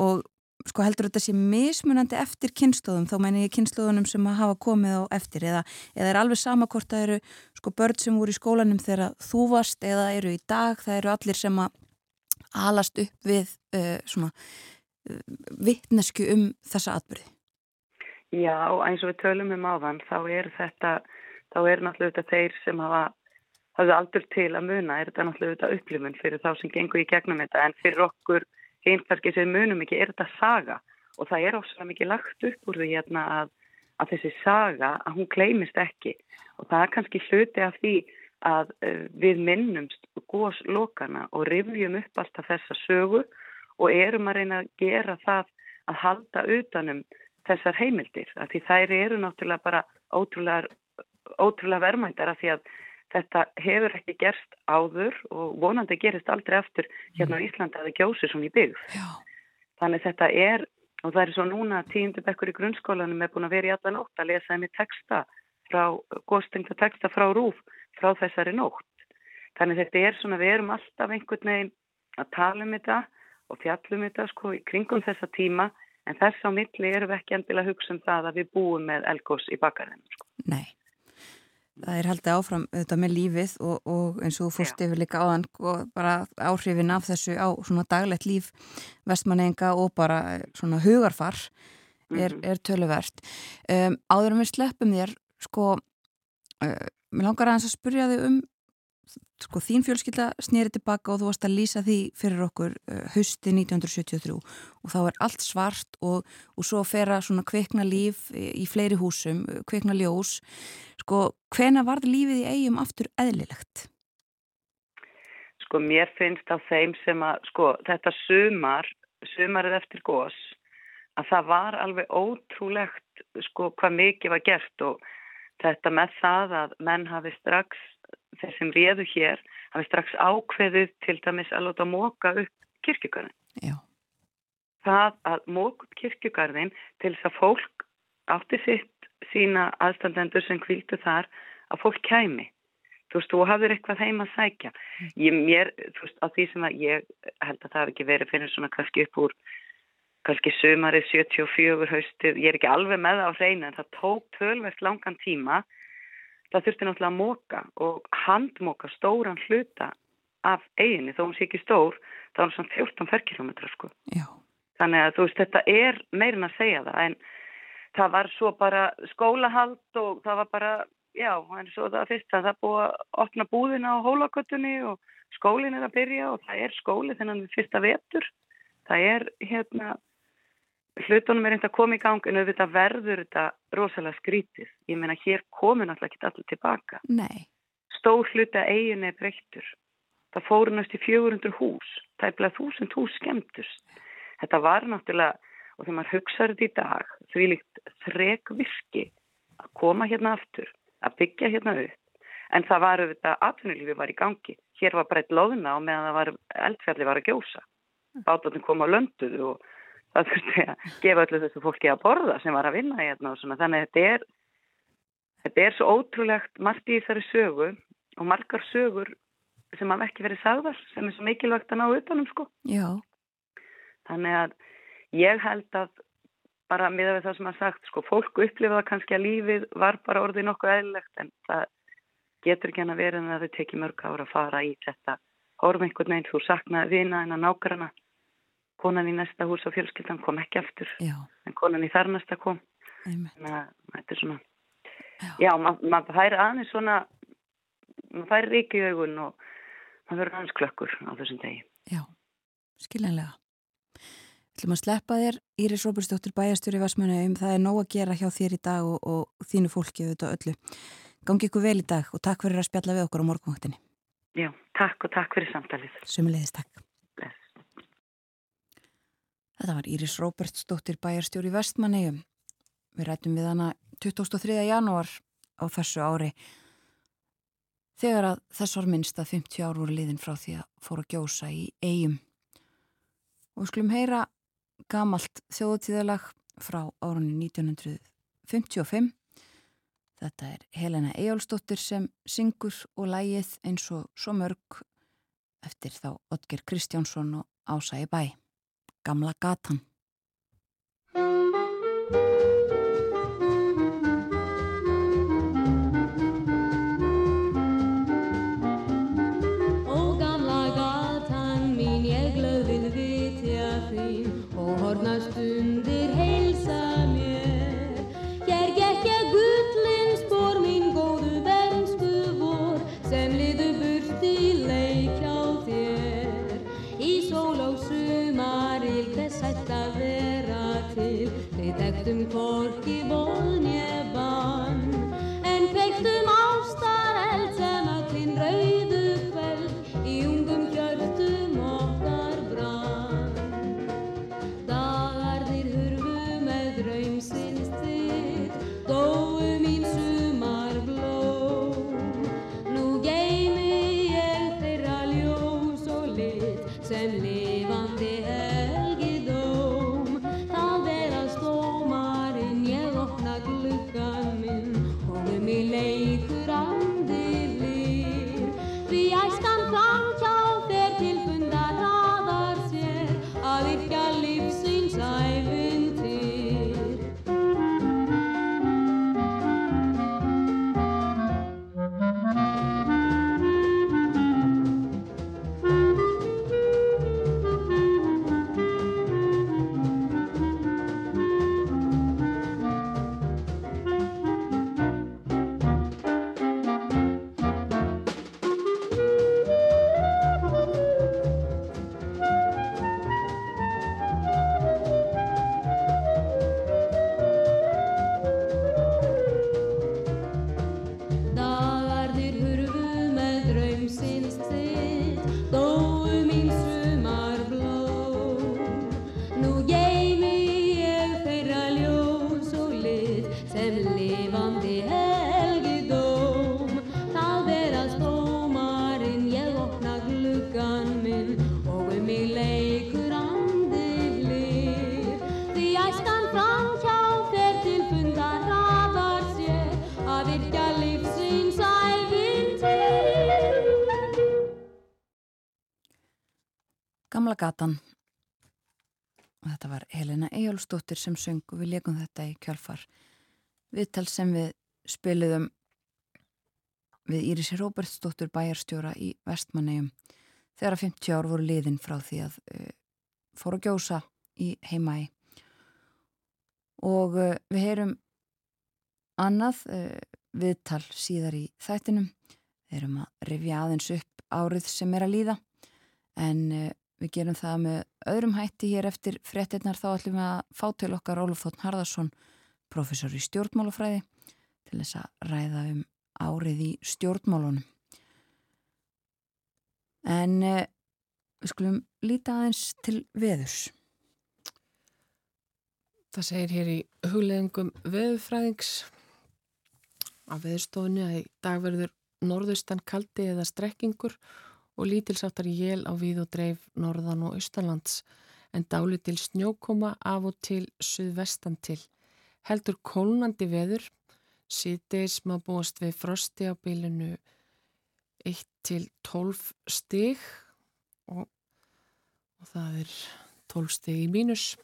og sko heldur þetta sé mismunandi eftir kynnslóðum, þá mæn ég kynnslóðunum sem að hafa komið á eftir eða, eða er alveg sama hvort það eru sko börn sem voru í skólanum þegar þú varst eða eru í dag, það eru allir sem að alast upp við uh, svona uh, vittnesku um þessa atbyrði. Já, eins og við tölum um áðan þá er þetta þá er náttúrulega þeir sem hafa hafðu aldur til að muna, er þetta náttúrulega upplifun fyrir þá sem gengur í gegnum þetta. En fyrir okkur einhverski sem munum ekki er þetta saga. Og það er ósala mikið lagt upp úr því hérna að, að þessi saga að hún kleimist ekki. Og það er kannski hluti af því að uh, við minnumst góðslokana og rifjum upp alltaf þessa sögu og erum að reyna að gera það að halda utanum þessar heimildir. Af því þær eru náttúrulega bara ótrúlega ótrúlega verðmændara því að þetta hefur ekki gerst áður og vonandi gerist aldrei aftur hérna á mm. Íslanda að það gjósi svona í byggð. Já. Þannig þetta er, og það er svo núna tíundu bekkur í grunnskólanum er búin að vera í alla nótt að lesa í texta frá, góðstengta texta frá rúf frá þessari nótt. Þannig þetta er svona, við erum alltaf einhvern veginn að tala um þetta og fjallum þetta sko í kringum þessa tíma en þess á milli erum við ekki endilega að hugsa um það að við búum með elgós í bakarinn. Sko. Nei það er haldið áfram auðvitað með lífið og, og eins og fórst yfir líka áðan og bara áhrifin af þessu á svona daglegt líf vestmannenga og bara svona hugarfar er, mhm. er töluvert um, áður um við sleppum þér sko, uh, mér langar að, að spyrja þig um sko þín fjölskylda snýri tilbaka og þú varst að lýsa því fyrir okkur uh, hausti 1973 og þá er allt svart og, og svo fer að svona kveikna líf í, fleiri húsum, kveikna ljós sko hvena varð lífið í eigum aftur eðlilegt? Sko mér finnst á þeim sem að sko þetta sumar sumarið eftir gós að það var alveg ótrúlegt sko hvað mikið var gert og þetta með það að menn hafi strax, þeir sem réðu hér, hafi strax ákveðið til dæmis að láta móka upp kirkjugarðin. Já. Það að móka upp kirkjugarðin til þess að fólk átti sitt sína aðstandendur sem kvildu þar að fólk kæmi. Þú veist, þú hafður eitthvað heim að sækja. Ég, mér, þú veist, á því sem að ég held að það hef ekki verið fyrir svona kannski upp úr kannski sömarið 74 haustið, ég er ekki alveg með það á hreinu en það tók tölvert langan tíma það þurfti náttúrulega að móka og handmóka stóran hluta af eiginni, þó hún sé ekki stór þá er það svona 14 ferkilometra sko. Já. þannig að þú veist þetta er meirin að segja það en það var svo bara skólahald og það var bara, já, en svo það fyrst að það búið að opna búðina á hólaköttunni og skólinn er að byrja og það er skóli þennan við fyrsta vetur. Það er hérna hlutunum er eitthvað að koma í gang en auðvitað verður þetta rosalega skrítið. Ég meina hér komur náttúrulega ekki allir tilbaka. Nei. Stór hluti að eigin er breyttur. Það fóru náttúrulega í 400 hús. Það er bleið 1000 hús skemmtust. Þetta var náttúrulega, og þegar maður hugsaður þetta í dag, því líkt þrek virki að koma hérna aftur, að byggja hérna upp. En það var auðvitað, atvinnulífi var í gangi. Hér var breytt loðuna og meðan það var eldfjalli var að gjósa. Bátarnir kom á lönduðu og það þurfti að gefa öllu þessu fólki að borða sem var að vinna hérna og svona. Þannig að þetta er þetta er svo ótrúlegt margt í þessari sögu og margar sögur sem hafa ekki verið sagðar sem er svo mikilvægt að ná utanum sko. Já. þannig að ég held að bara miða við það sem að sagt sko fólk upplifaða kannski að lífið var bara orðið nokkuð eðlilegt en það getur ekki hann að vera en að þau teki mörg ára að fara í þetta. Horfum einhvern veginn þú saknaði vina en að nákvæmna konan í næsta hús á fjölskyldan kom ekki aftur Já. en konan í þar næsta kom þannig að þetta er svona Já. já, maður mað færi aðeins svona maður færi ríki í augun og maður verður aðeins klökkur á þessum degi Já, skiljanlega. Þú ætlum að sleppa þér, Íris Róbersdóttir bæjastjóri Vasmanu, það er nóg að gera hjá þér í dag og, og þínu fólki auðvitað öllu. Gangi ykkur vel í dag og takk fyrir að spjalla við okkur á morgunvaktinni. Já, takk og takk fyrir samtalið Sumulegis takk. Þetta var Íris Róbertsdóttir bæjarstjóri Vestmannegjum. Við rættum við hana 23. janúar á þessu ári þegar að þess var minnst að 50 ár voru liðin frá því að fóru að gjósa í eigum. Og við skulum heyra gamalt þjóðutíðalag frá árunni 1955. Þetta er Helena Ejólfsdóttir sem syngur og lægið eins og svo mörg eftir þá Otger Kristjánsson og í bæ. Gamla gatan. Luften fortgeborgen gatan. Þetta var Helena Ejálfsdóttir sem söng og við leikum þetta í kjálfar. Viðtal sem við spiliðum við Írisi Róbertsdóttur bæjarstjóra í Vestmannegjum þegar að 50 ár voru liðin frá því að uh, fóru að gjósa í heimægi. Og uh, við heyrum annað uh, viðtal síðar í þættinum. Við erum að rifja aðeins upp árið sem er að líða en við gerum það með öðrum hætti hér eftir fréttinnar þá ætlum við að fá til okkar Ólaf Þóttn Harðarsson, professor í stjórnmálafræði til þess að ræða um árið í stjórnmálunum. En uh, við skulum líta aðeins til veðurs. Það segir hér í hugleðingum veðurfræðings að veðurstofunni að í dag verður norðaustan kaldi eða strekkingur og lítilsáttar jél á við og dreif norðan og austanlands en dáli til snjókoma af og til suðvestan til. Heldur kólnandi veður, síðdeis má búast við frosti á bylunu 1 til 12 stig og, og það er 12 stig í mínus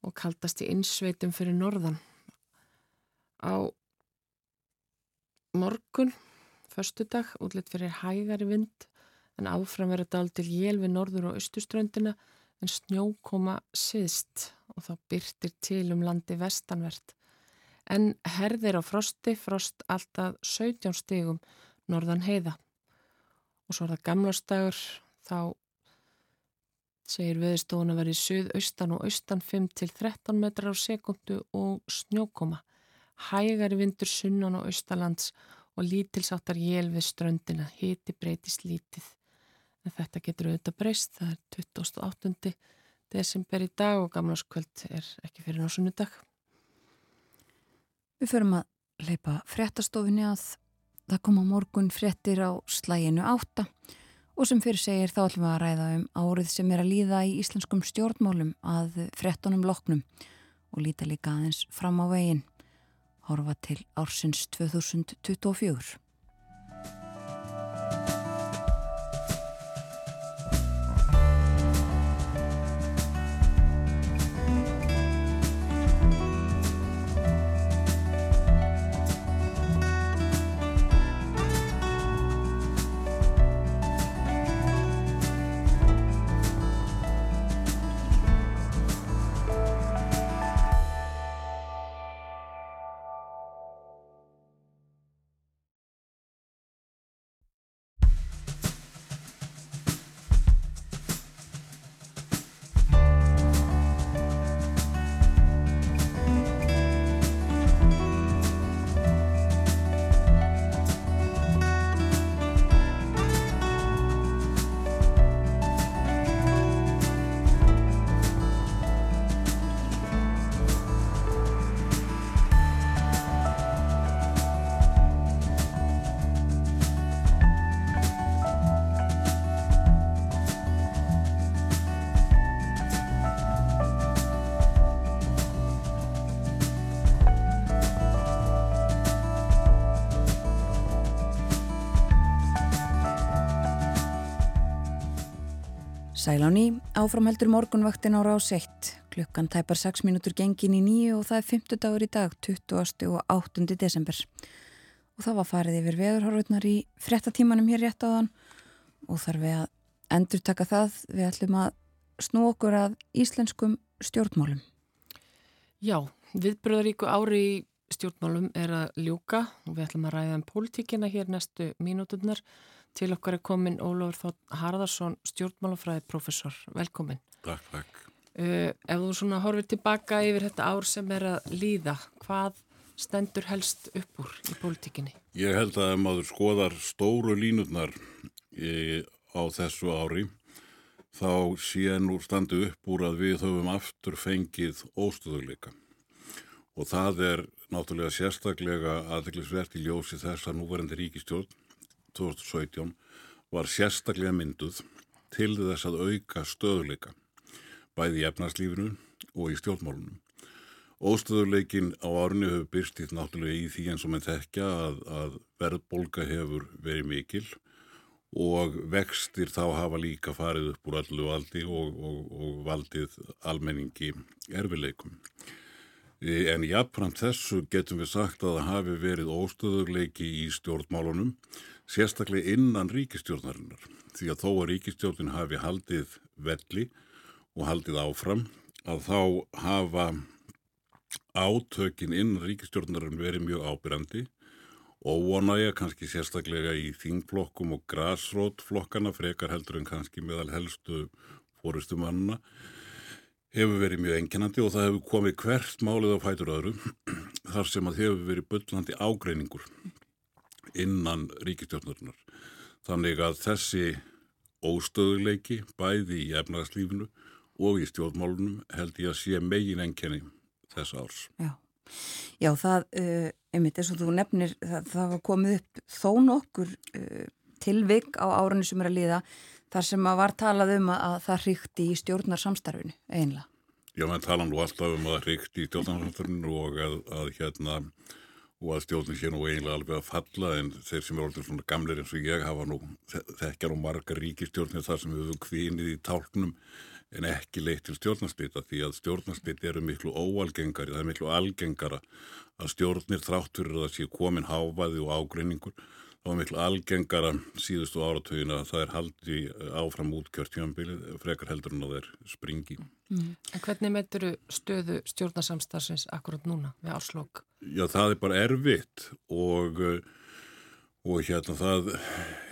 og kaldast í innsveitum fyrir norðan. Á morgun, förstudag, útlitt fyrir hægari vind en áfram verður dál til jél við norður og austuströndina en snjó koma siðst og þá byrtir til um landi vestanvert. En herðir á frosti, frost alltaf 17 stigum norðan heiða. Og svo er það gamlarstagur, þá segir veðistofun að verði suðaustan og austan 5 til 13 metrar á sekundu og snjókoma. Hægari vindur sunnan og austalands og lítilsáttar jél við ströndina, hiti breytist lítið. En þetta getur auðvitað breyst, það er 28. desember í dag og gamlarskvöld er ekki fyrir násunnudag. Við förum að leipa fréttastofinni að það koma morgun fréttir á slæginu átta og sem fyrir segir þá ætlum við að ræða um árið sem er að líða í íslenskum stjórnmálum að fréttunum loknum og líta líka aðeins fram á veginn, horfa til ársins 2024. Sæl á ný, áframheldur morgunvaktin á rás 1, klukkan tæpar 6 mínútur gengin í nýju og það er 50 dagur í dag, 20. og 8. desember. Og það var farið yfir veðurhorfurnar í frettatímanum hér rétt á þann og þarf við að endur taka það, við ætlum að snú okkur að íslenskum stjórnmálum. Já, viðbröðaríku ári í stjórnmálum er að ljúka og við ætlum að ræða um pólitíkina hér næstu mínúturnar. Til okkar er komin Ólafur Þótt Harðarsson, stjórnmálafræði professor. Velkomin. Takk, takk. Uh, ef þú svona horfir tilbaka yfir þetta ár sem er að líða, hvað stendur helst upp úr í pólitíkinni? Ég held að ef maður skoðar stóru línutnar í, á þessu ári, þá sé nú standu upp úr að við höfum aftur fengið óstöðuleika. Og það er náttúrulega sérstaklega aðeinsvert í ljósi þess að núverandi ríkistjórn 2017 var sérstaklega mynduð til þess að auka stöðuleika bæði í efnarslífinu og í stjórnmálunum. Óstöðuleikin á árinu hefur byrstið náttúrulega í því eins og með þekkja að, að verðbolga hefur verið mikil og vextir þá hafa líka farið upp úr allu valdi og, og, og valdið almenningi erfileikum. E, en jafnframt þessu getum við sagt að það hafi verið óstöðuleiki í stjórnmálunum, sérstaklega innan ríkistjórnarinnar. Því að þó að ríkistjórnin hafi haldið velli og haldið áfram, að þá hafa átökin innan ríkistjórnarinn verið mjög ábyrrandi og vona ég kannski sérstaklega í þingflokkum og græsrótflokkana frekar heldur en kannski meðal helstu fórustumanna hefur verið mjög enginandi og það hefur komið hvert málið á fætur öðru þar sem að hefur verið byllandi ágreiningur innan ríkistjórnarinnar. Þannig að þessi óstöðuleiki bæði í efnarslífinu og í stjórnmálunum held ég að sé megin enginni þess árs. Já, Já það, uh, einmitt eins og þú nefnir, það, það var komið upp þó nokkur uh, tilvik á árunni sem er að líða þar sem að var talað um að, að það hrykti í stjórnarsamstarfinu einlega. Já, maður tala nú alltaf um að það hrykti í stjórnarsamstarfinu og að, að hérna og að stjórnum sé nú eiginlega alveg að falla en þeir sem er orðið svona gamleir eins og ég hafa nú þekkjar og marga ríkistjórnir þar sem við höfum kvinið í tálknum en ekki leitt til stjórnarslita því að stjórnarslita eru miklu óalgengari, það er miklu algengara að stjórnir þráttur að það sé komin háfaði og ágreiningur þá er miklu algengara síðustu áratögin að það er haldi áfram útkjört hjónbilið frekar heldur en að það er springi. Mm. En hvernig meitur stöðu stjórnarsamstarsins akkurat núna við áslokk? Já, það er bara erfitt og, og hérna það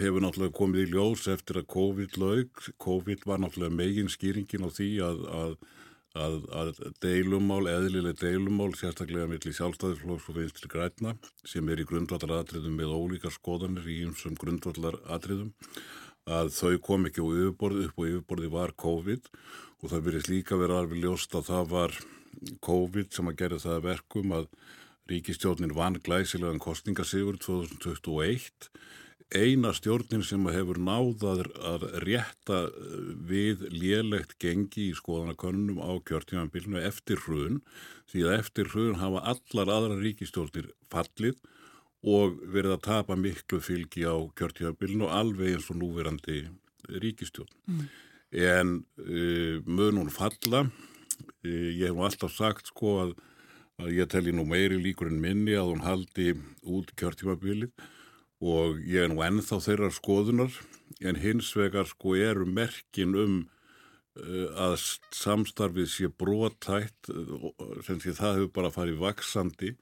hefur náttúrulega komið í ljós eftir að COVID laug. COVID var náttúrulega megin skýringin á því að, að að, að deilumál, eðlileg deilumál, sérstaklega millir sjálfstæðisflóks og vinstri græna sem er í grundvallaratriðum með ólíkar skoðanir í einsum grundvallaratriðum að þau kom ekki á yfirborði upp og yfirborði var COVID og það verið líka verið alveg ljóst að það var COVID sem að gera það verkum að ríkistjórnin vann glæsilegan kostningasífur 2021 eina stjórnin sem hefur náðað að rétta eh, við lélegt gengi í skoðanakönnum á kjörtímanbílinu eftir hrun því að eftir hrun hafa allar aðra ríkistjórnir fallið og verið að tapa miklu fylgi á kjörtímanbílinu alveg eins og núverandi ríkistjórn. Mm. En uh, mun hún falla, uh, ég hef alltaf sagt sko að, að ég telli nú meiri líkur en minni að hún haldi út kjörtímanbílið og ég er nú ennþá þeirra skoðunar en hins vegar sko eru merkin um uh, að samstarfið sé brotætt uh, sem því það hefur bara farið vaksandi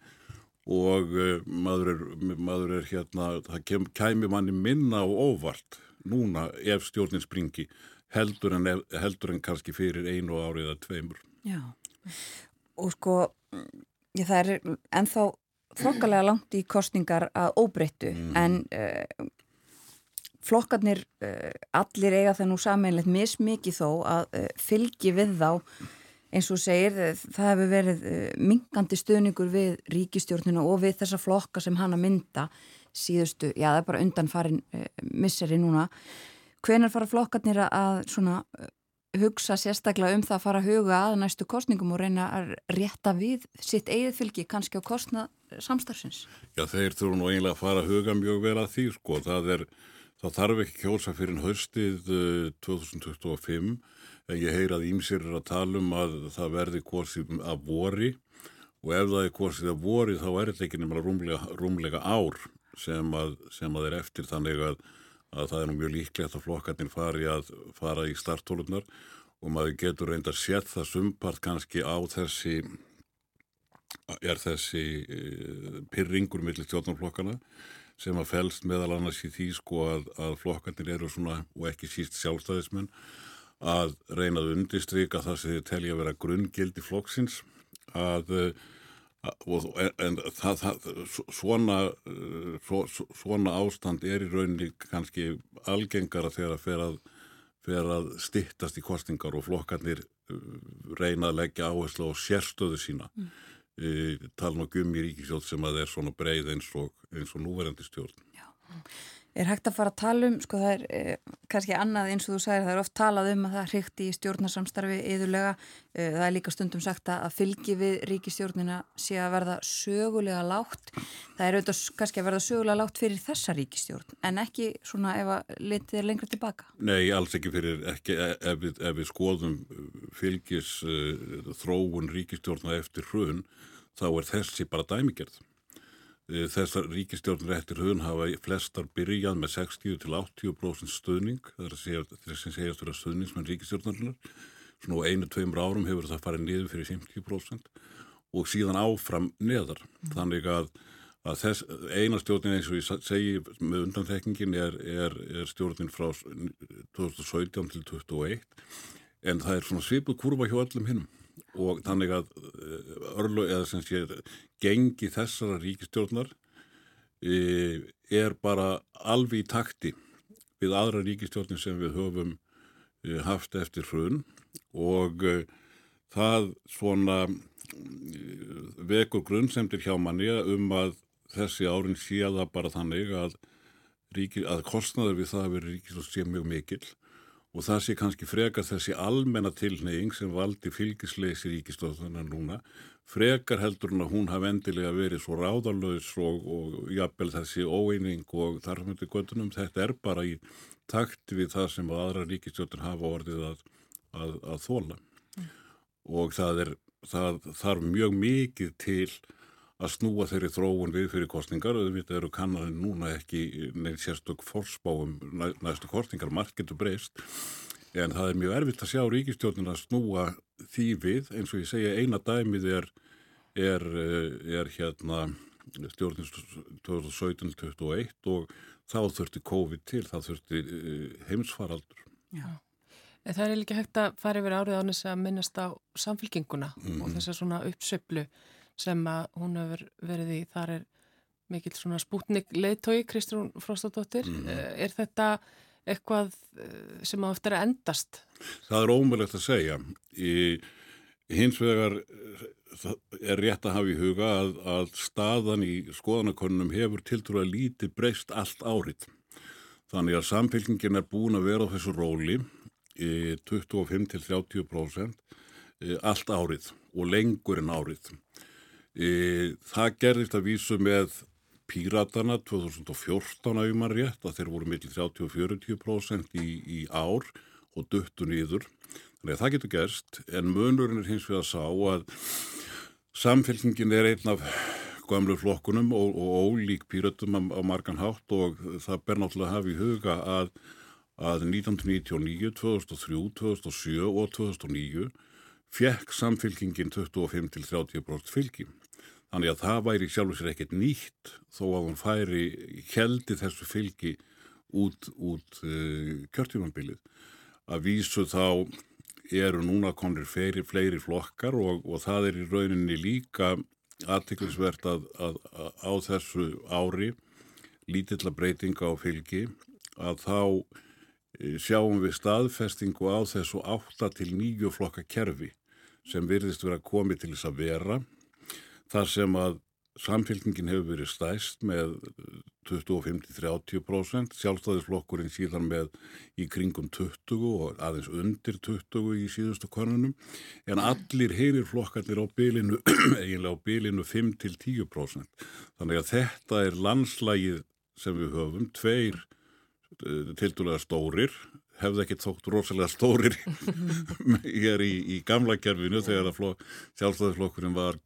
og uh, maður, er, maður er hérna, það kem, kæmi manni minna og óvart núna ef stjórnin springi heldur en, heldur en kannski fyrir einu árið eða tveimur. Já, og sko ég, það er ennþá þokkalega langt í kostningar að óbreyttu mm. en uh, flokkarnir uh, allir eiga það nú sameinlegt mismikið þó að uh, fylgi við þá eins og segir það hefur verið mingandi stöðningur við ríkistjórnuna og við þessa flokka sem hann að mynda síðustu, já það er bara undan farin misseri núna hvenar fara flokkarnir að svona hugsa sérstaklega um það að fara að huga að næstu kostningum og reyna að rétta við sitt eigið fylgi kannski á kostnað samstarfsins? Já, þeir þurfu nú eiginlega að fara að huga mjög vel að því, sko. Það, er, það þarf ekki kjósa fyrir haustið 2025 en ég heyr að ímsir er að tala um að það verði kosið af vori og ef það er kosið af vori þá er þetta ekki nefnilega rúmlega, rúmlega ár sem að, sem að er eftir þannig að, að það er nú mjög líklegt að flokkarnir fari að fara í starttólunar og maður getur reynd að setja það sumpart kannski á þessi er þessi uh, pyrringur millir stjórnarflokkana sem að fælst meðal annars í því sko að, að flokkarnir eru svona og ekki síst sjálfstæðismenn að reynað undistrykka það sem þið telja að vera grunngildi flokksins að, að en það, það svona, svo, svona ástand er í rauninni kannski algengara þegar að fer að, fer að stittast í kostingar og flokkarnir reyna að leggja áherslu á sérstöðu sína. Mm tala nokkuð um í ríkistjórn sem að er svona breið eins og, og núverandi stjórn. Já. Er hægt að fara að tala um, sko það er eh, kannski annað eins og þú sagir, það er oft talað um að það hrygt í stjórnarsamstarfi yðurlega, eh, það er líka stundum sagt að fylgi við ríkistjórnina sé að verða sögulega lágt, það er auðvitað kannski að verða sögulega lágt fyrir þessa ríkistjórn en ekki svona ef að litið er lengra tilbaka. Nei, alls ekki fyrir, ekki e, ef við, ef við skoðum fylgis uh, þróun ríkistjórna eftir hrun, þá er þessi bara dæmigerð. Eh, þessar ríkistjórnir eftir höfun hafa flestar byrjað með 60-80% stuðning, það er að segja þess að segjast vera stuðningsmenn ríkistjórnarnar svona á einu, tveimur árum hefur það farið niður fyrir 50% og síðan áfram neðar. Mm. þannig að, að þess, eina stjórnin eins og ég segi með undanþekningin er, er, er stjórnin frá 2017 til 2021 en það er svona svipuð kurva hjá öllum hinnum og þannig að eh, örlu eða sem sé gengi þessara ríkistjórnar e, er bara alveg í takti við aðra ríkistjórnir sem við höfum e, haft eftir hrun og e, það svona vekur grunnsemtir hjá manni um að þessi árin séða bara þannig að, ríki, að kostnaður við það að vera ríkistjórn sé mjög mikill og það sé kannski frekar þessi almenna tilneying sem valdi fylgisleysi ríkistöðunar núna frekar heldur hún að hún hafi endilega verið svo ráðalöðs og, og jafnvel þessi óeining og þarfmyndu göttunum þetta er bara í takt við það sem aðra ríkistöðun hafa orðið að, að, að þóla mm. og það er það þarf mjög mikið til að snúa þeirri þróun við fyrir kostningar og þetta eru kannaninn núna ekki neitt sérstök fórspáum næstu kostningar, margt getur breyst en það er mjög erfitt að sjá ríkistjórnina að snúa því við eins og ég segja eina dæmið er, er, er hérna stjórnins 2017-2021 og þá þurfti COVID til, þá þurfti eh, heimsfaraldur. Já. Það er líka hægt að fara yfir árið ánins að minnast á samfélkinguna mm. og mhm. þess að svona uppsöplu sem að hún hefur verið í, þar er mikill svona spútnik leiðtói Kristrún Fróstadóttir. Mm. Er þetta eitthvað eh, sem á eftir að endast? Það er ómulegt að segja. Í hins vegar eh, er rétt að hafa í huga að, að staðan í skoðanakonunum hefur tiltrúið að lítið breyst allt árið. Þannig að samfélkingin er búin að vera á þessu róli í 25-30% allt árið og lengur en árið. Það gerðist að vísu með Píratana 2014 að um að rétt að þeir voru millir 30-40% í, í ár og duttu nýður. Þannig að það getur gerst en munurinn er hins vegar að sá að samfélkingin er einn af gamlu flokkunum og, og ólík píratum á, á margan hátt og það ber náttúrulega að hafa í huga að, að 1999, 2003, 2007 og 2009 fekk samfélkingin 25-30% fylgjum. Þannig að það væri sjálfur sér ekkert nýtt þó að hún færi heldi þessu fylgi út, út uh, kjörtjumambilið. Að vísu þá eru núna konir fleiri, fleiri flokkar og, og það er í rauninni líka aðtiklisvert að, að, að á þessu ári lítilla breytinga á fylgi að þá eh, sjáum við staðfestingu á þessu 8 til 9 flokka kerfi sem virðist vera komið til þess að vera þar sem að samfélkingin hefur verið stæst með 25-30%, sjálfstæðisflokkurinn síðan með í kringum 20 og aðeins undir 20 í síðustu konunum, en allir heyrir flokkarnir á bylinu, eiginlega á bylinu 5-10%. Þannig að þetta er landslægið sem við höfum, tveir eh, tildulega stórir, hefði ekki þótt rosalega stórir hér í, í gamla kerfinu þegar að sjálfstæðisflokkurinn var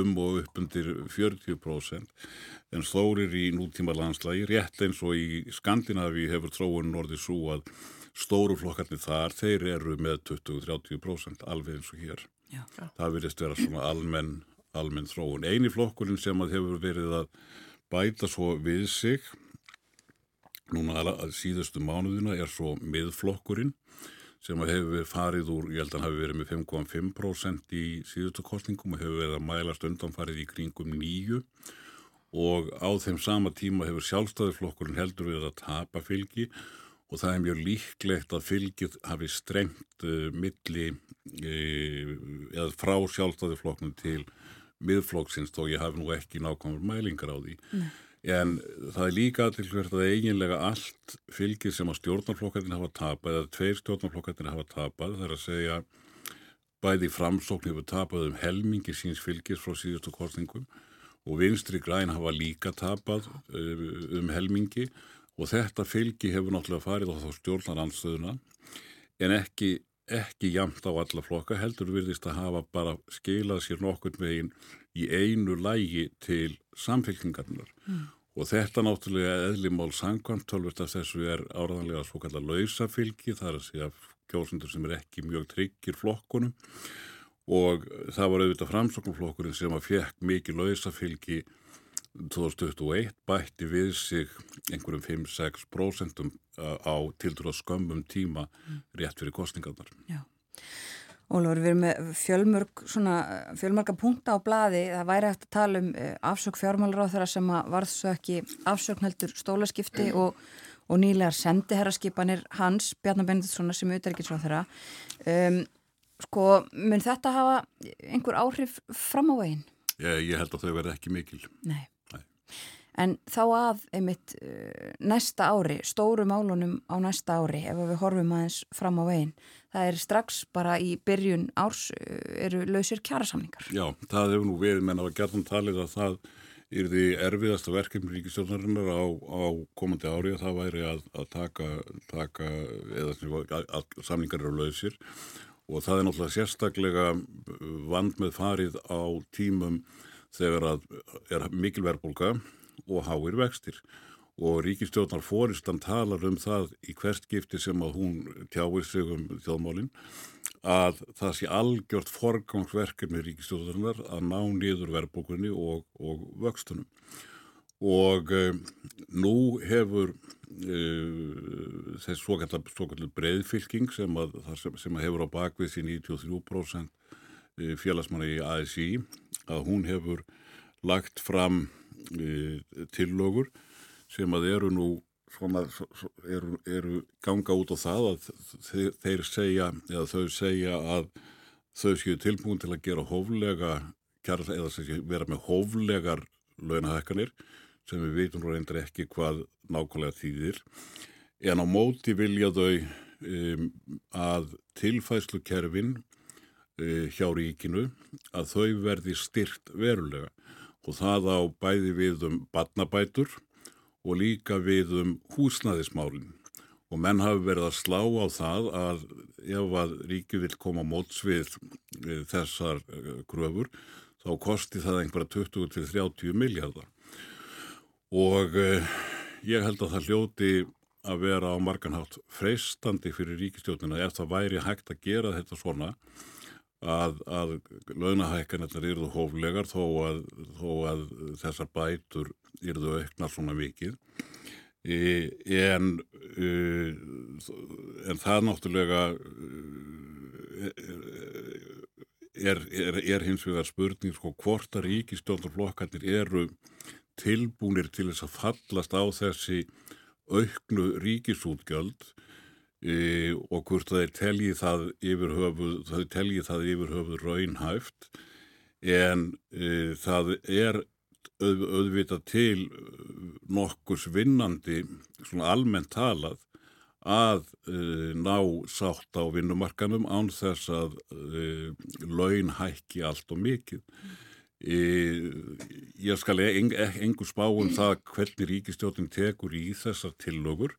um og upp undir 40% en stórir í nútíma landslægi rétt eins og í Skandinavi hefur tróun orðið svo að stóru flokkarnir þar, þeir eru með 20-30% alveg eins og hér Já. það verðist vera svona almenn, almenn tróun. Einu flokkurinn sem að hefur verið að bæta svo við sig núna að síðustu mánuðina er svo miðflokkurinn sem hefur farið úr, ég held að hann hefur verið með 5,5% í síðustu kostningum og hefur verið að mælast undanfarið í kringum nýju og á þeim sama tíma hefur sjálfstæðiflokkurinn heldur við að tapa fylgi og það er mjög líklegt að fylgið hafi strengt uh, milli uh, eða frá sjálfstæðiflokknum til miðflokksins þó ég hafi nú ekki nákvæmur mælingar á því. Nei. En það er líka aðtilsvert að eiginlega allt fylgið sem að stjórnarflokkarnir hafa tapað eða tveir stjórnarflokkarnir hafa tapað þar að segja bæði framsókn hefur tapað um helmingi síns fylgis frá síðustu kostningum og vinstri græn hafa líka tapað eh, um helmingi og þetta fylgi hefur náttúrulega farið á þá stjórnaranstöðuna en ekki, ekki jamt á alla flokka heldur virðist að hafa bara skilað sér nokkur megin í einu lægi til samfélkingarnar mm. og þetta náttúrulega eðlimál sangkvæmt tölvist af þessu er áraðanlega svo kallar lausafylgi þar að segja kjósundur sem er ekki mjög tryggir flokkunum og það var auðvitað framsóknflokkurinn sem að fekk mikið lausafylgi 2021 bætti við sig einhverjum 5-6% á tildur á skömmum tíma rétt fyrir kostningarnar. Já. Ólur, við erum með fjölmörg, svona, fjölmörga punta á bladi, það væri eftir að tala um eh, afsök fjármálur á þeirra sem að varð svo ekki afsöknheldur stólaskipti mm. og, og nýlegar sendiherraskipanir hans, Bjarnar Benditsson sem auðvitað ekki svo þeirra. Um, sko, mun þetta hafa einhver áhrif fram á veginn? Ég, ég held að þau verði ekki mikil. Nei. Nei. En þá að einmitt uh, næsta ári, stóru málunum á næsta ári, ef við horfum aðeins fram á veginn, það er strax bara í byrjun árs eh, eru lausir kjærasamningar. Já, það hefur nú verið, menn að gerðan talið að það er því erfiðasta verkefni ríkistjórnarinnar á, á komandi ári að það væri að, að taka, taka eða að, samningar eru lausir og það er náttúrulega sérstaklega vand með farið á tímum þegar að er mikil verðbólka og háir vextir. Og ríkistjórnar fóristan talar um það í hvert skipti sem að hún tjáir sig um þjóðmálinn að það sé algjört forgangsverkefni ríkistjórnar að ná niður verðbókunni og, og vöxtunum. Og um, nú hefur uh, þess svo kallar breyðfylking sem, sem, sem að hefur á bakvið sín 93% eh, félagsmanna í ASI að hún hefur lagt fram tillögur sem að eru nú svona, eru, eru ganga út á það að þeir segja eða þau segja að þau séu tilbúin til að gera hóflega eða segja, vera með hóflegar launahækkanir sem við veitum reyndir ekki hvað nákvæmlega þýðir. En á móti vilja þau um, að tilfæslukerfin uh, hjá ríkinu að þau verði styrt verulega og það á bæði við um badnabætur og líka við um húsnæðismálinn og menn hafi verið að slá á það að ef að ríki vil koma móts við, þessar gröfur þá kosti það einhverja 20-30 miljardar og uh, ég held að það hljóti að vera á marganhátt freistandi fyrir ríkistjóðina ef það væri hægt að gera þetta svona að, að launahækkanettar eru hóflegar þó að, þó að þessar bætur yrðu auknar svona vikið e, en, e, en það náttúrulega e, er, er, er hins vegar spurning sko hvort að ríkistjórnarflokkarnir eru tilbúinir til þess að fallast á þessi auknu ríkisútgjöld e, og hvort er teljið það yfir höfuð, þau teljið það yfir höfuð raunhæft en e, það er auð, auðvitað til nokkurs vinnandi svona almennt talað að uh, ná sátt á vinnumarkanum án þess að uh, laun hækki allt og mikið. E, ég skal eng, engur spá um það hvernig ríkistjótin tekur í þessar tillögur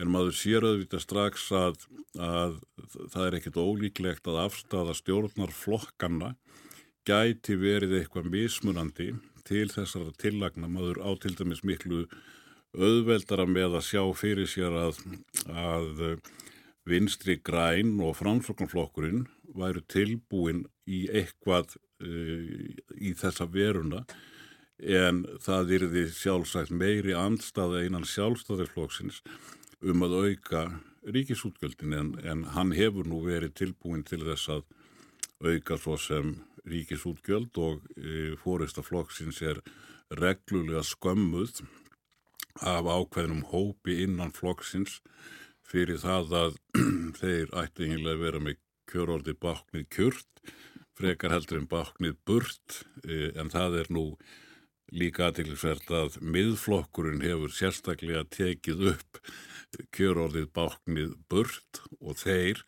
en maður sér auðvitað strax að, að það er ekkit ólíklegt að afstafa stjórnar flokkanna gæti verið eitthvað mismunandi til þessara tillagna. Maður á til dæmis miklu auðveldara með að sjá fyrir sér að, að vinstri græn og framsóknarflokkurinn væru tilbúin í eitthvað uh, í þessa veruna. En það því sjálfsagt meiri andstaða einan sjálfstæðarflokksins um að auka ríkisútgjöldin en, en hann hefur nú verið tilbúin til þess að auka svo sem ríkisútgjöld og e, fóristaflokksins er reglulega skömmuð af ákveðnum hópi innan flokksins fyrir það að þeir ætti einlega vera með kjörordi baknið kjört frekar heldur en báknið burt e, en það er nú líka aðtilsvert að miðflokkurinn hefur sérstaklega tekið upp kjörorðið báknið burt og þeir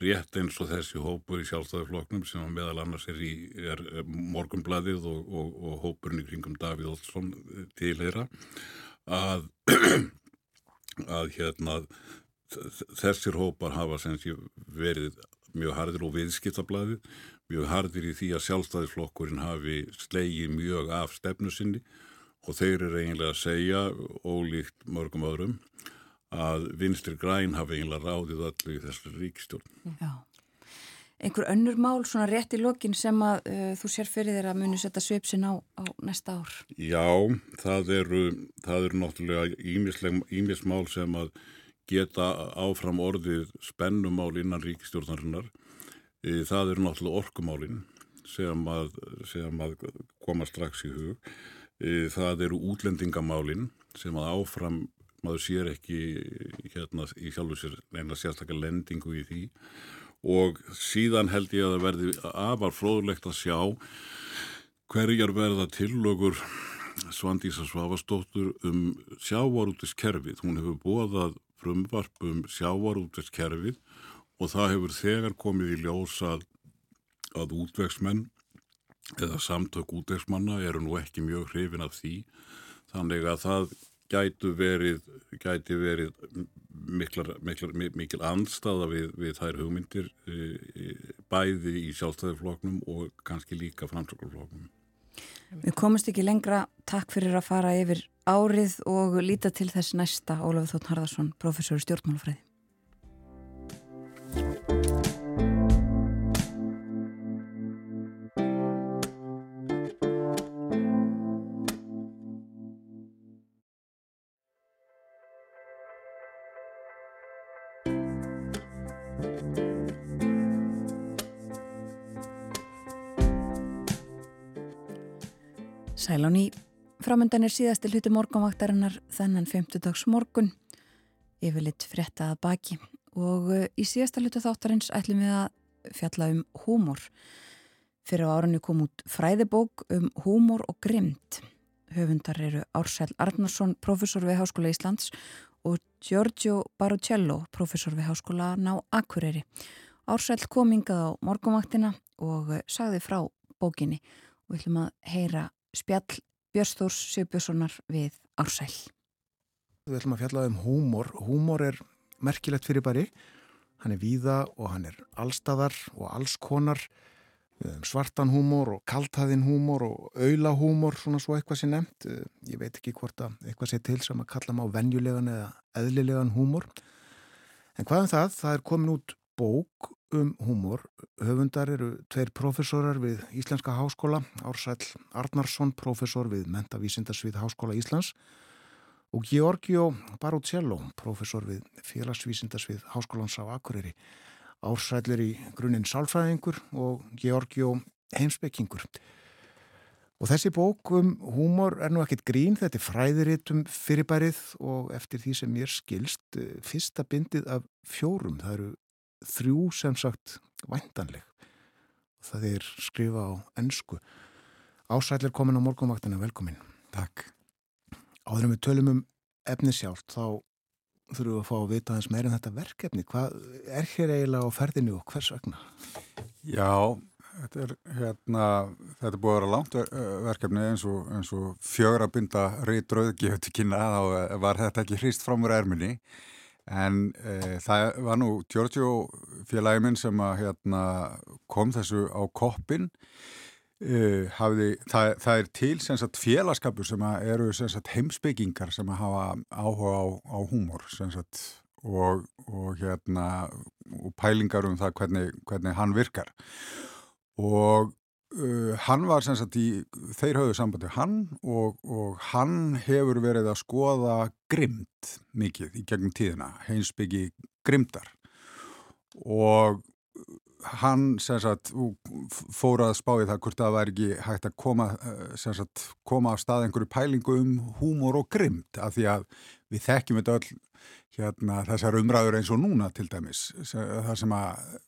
rétt eins og þessi hópur í sjálfstæðarfloknum sem meðal annars er í er morgumbladið og, og, og hópurinn í kringum Davíð Olsson tilheyra að, að hérna þessir hópar hafa verið mjög hardir og viðskiptablaðið mjög hardir í því að sjálfstæðisflokkurinn hafi slegið mjög af stefnu sinni og þeir eru eiginlega að segja, ólíkt mörgum öðrum, að vinstir græn hafi eiginlega ráðið öllu í þessu ríkistjórn. Já. Einhver önnur mál svona rétt í lokin sem að uh, þú sér fyrir þér að muni setja svipsin á, á næsta ár? Já, það eru, það eru náttúrulega ímismál sem að geta áfram orðið spennumál innan ríkistjórnarinnar Það eru náttúrulega orkumálinn sem að, sem að koma strax í hug. Það eru útlendingamálinn sem að áfram maður sér ekki hérna í sjálfu sér neina sérstaklega lendingu í því og síðan held ég að það verði afar fróðlegt að sjá hverjar verða tillögur Svandísa Svavastóttur um sjávarútiskerfið. Hún hefur bóðað frumvarp um sjávarútiskerfið og það hefur þegar komið í ljós að, að útvegsmenn eða samtök útvegsmanna eru nú ekki mjög hrifin af því þannig að það gætu verið, gæti verið miklar, miklar, mikil andstaða við, við þær hugmyndir e, e, bæði í sjálfstæðarfloknum og kannski líka framsökulfloknum. Við komumst ekki lengra. Takk fyrir að fara yfir árið og líta til þess næsta Ólafur Þótt Harðarsson, professor í stjórnmálafræði. Sæl á ný, framöndan er síðasti hluti morgunvaktarinnar þennan 50 dags morgun, yfirleitt frettað baki og eh, í síðasta hlutu þáttarins ætlum við að fjalla um húmor. Fyrir á árunni kom út fræðibók um húmor og grimd. Höfundar eru Ársæl Arnarsson, professor við Háskóla Íslands og Giorgio Barucello, professor við Háskóla ná Akureyri. Ársæl kom ingað á morgunvaktina og eh, sagði frá bókinni og við ætlum að heyra spjall Björnstórs Sjöbjörnssonar við Ársæl. Við ætlum að fjalla um húmor. Húmor er merkilegt fyrir bari. Hann er víða og hann er allstæðar og allskonar. Við höfum svartan húmor og kaltæðin húmor og auðlahúmor, svona svo eitthvað sem nefnt. Ég veit ekki hvort að eitthvað sé til sem að kalla má venjulegan eða eðlilegan húmor. En hvað um það? Það er komin út bók um húmor. Höfundar eru tveir profesorar við Íslenska Háskóla, Ársæl Arnarsson, profesor við Mentavísindarsvið Háskóla Íslands og Georgio Barucello, profesor við Félagsvísindarsvið Háskólans á Akureyri. Ársæl er í grunninn sálfræðingur og Georgio heimsbyggingur. Og þessi bók um húmor er nú ekkit grín, þetta er fræðiritum fyrirbærið og eftir því sem ég skilst, eh, fyrsta bindið af fjórum, það eru þrjú sem sagt væntanleg. Og það er skrifa á ennsku Ásætlir komin á morgunvaktina, velkomin Takk. Áðurum við tölum um efni sjálf þá þurfum við að fá að vita aðeins meira en um þetta verkefni. Hvað er hér eiginlega á ferðinu og hvers vegna? Já þetta er hérna þetta er búið að vera langt verkefni eins og, eins og fjögra binda reytröð gefur til kynna þá var þetta ekki hrist fram úr erminni En e, það var nú Giorgio félagi minn sem að, hérna, kom þessu á koppin. E, hafði, það, það er til sagt, félagskapur sem eru sagt, heimsbyggingar sem hafa áhuga á, á húmor sagt, og, og, hérna, og pælingar um það hvernig, hvernig hann virkar. Og Uh, hann var sem sagt í, þeir hafðu sambandi hann og, og hann hefur verið að skoða grimt mikið í gegnum tíðina, heimsbyggi grimtar og hann sem sagt fór að spá í það hvort það væri ekki hægt að koma, uh, sagt, koma af stað einhverju pælingu um húmor og grimt af því að við þekkjum þetta öll hérna, þessar umræður eins og núna til dæmis, það sem að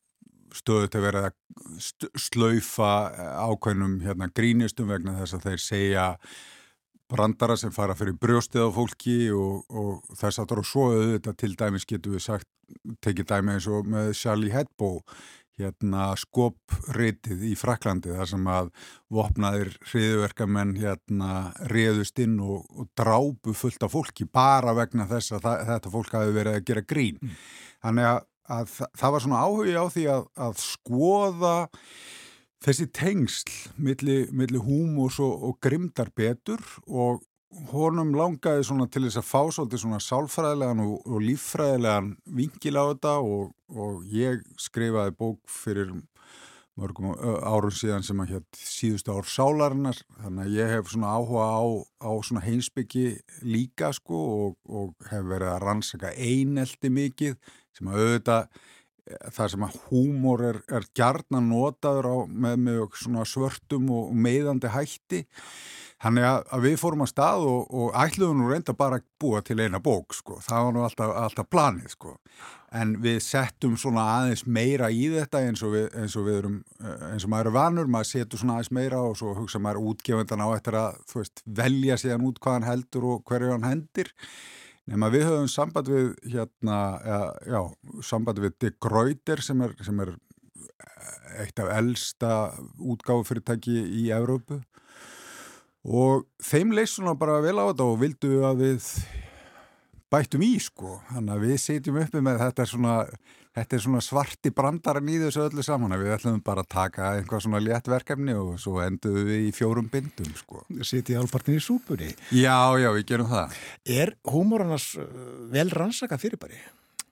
stöðu til að vera að slaufa ákveðnum hérna, grínistum vegna þess að þeir segja brandara sem fara fyrir brjóstið á fólki og, og þess að það eru svo auðvitað til dæmis getur við sagt, tekið dæmi eins og með Charlie Hebdo hérna skopritið í Fraklandi þar sem að vopnaðir hriðverkamenn hérna riðust inn og, og drábu fullt af fólki bara vegna þess að það, þetta fólk hafi verið að gera grín. Mm. Þannig að, að það, var svona áhugi á því að, að skoða þessi tengsl milli, milli húmús og, og grimdar betur og honum langaði svona til þess að fá svolítið svona sálfræðilegan og, og líffræðilegan vingil á þetta og, og ég skrifaði bók fyrir mörgum árum síðan sem að hér síðustu ár sálarinnar. Þannig að ég hef svona áhuga á, á svona heimsbyggi líka sko og, og hef verið að rannsaka einelti mikið sem að auðvitað það sem að húmor er, er gjarn að notaður á, með, með svörtum og meðandi hætti. Þannig að, að við fórum að stað og, og ætluðum nú reynda bara að búa til eina bók sko, það var nú alltaf, alltaf planið sko, en við settum svona aðeins meira í þetta eins og við, eins og við erum, eh, eins og maður er vanur, maður setur svona aðeins meira og svo hugsa maður útgefundan á eftir að, veist, velja síðan út hvað hann heldur og hverju hann hendir, nema við höfum samband við, hérna, já, samband við De Gruyter sem er, sem er eitt af eldsta útgáfufyrirtæki í Európu og þeim leist svona bara vel á þetta og vildu að við bættum í sko. Þannig að við setjum uppi með þetta svona, þetta er svona svarti brandaran í þessu öllu saman við ætlum bara að taka einhvað svona léttverkefni og svo enduðum við í fjórum bindum sko. Setjum álfartin í súpunni Já, já, við gerum það Er hómorannars uh, vel rannsaka fyrir bari?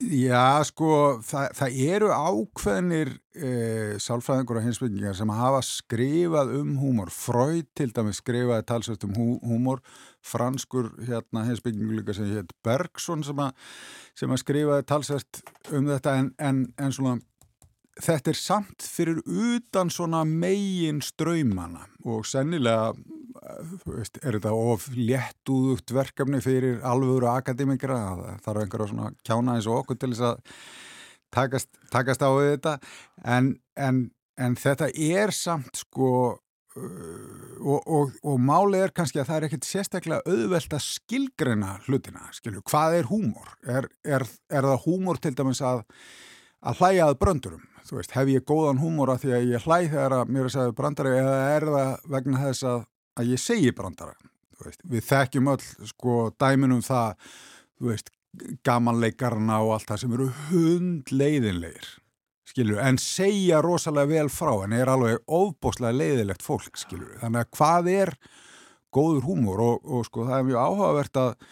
Já, sko, það, það eru ákveðnir e, sálfræðingur og hinsbyggingar sem hafa skrifað um húmor. Freud til dæmi skrifaði talsvægt um hú, húmor, franskur hérna, hinsbyggingur líka sem heit Bergson sem að, sem að skrifaði talsvægt um þetta en, en, en svona þetta er samt fyrir utan svona megin ströymana og sennilega veist, er þetta of léttúðugt verkefni fyrir alvöru akademikra þarf einhverja svona kjána eins og okkur til þess að takast, takast á þetta en, en, en þetta er samt sko uh, og, og, og málið er kannski að það er ekkert sérstaklega auðvelt að skilgrena hlutina, skilju, hvað er húmor? Er, er, er það húmor til dæmis að, að hlæja að bröndurum? Þú veist, hef ég góðan húmor að því að ég hlæ þegar að mér er segðið brandari eða er það vegna þess að að ég segi brandara veist, við þekkjum öll sko dæminum það veist, gamanleikarna og allt það sem eru hundleiðinleir skilur, en segja rosalega vel frá en er alveg óbóslega leiðilegt fólk, skilur, þannig að hvað er góður húmor? Og, og sko það er mjög áhugavert að,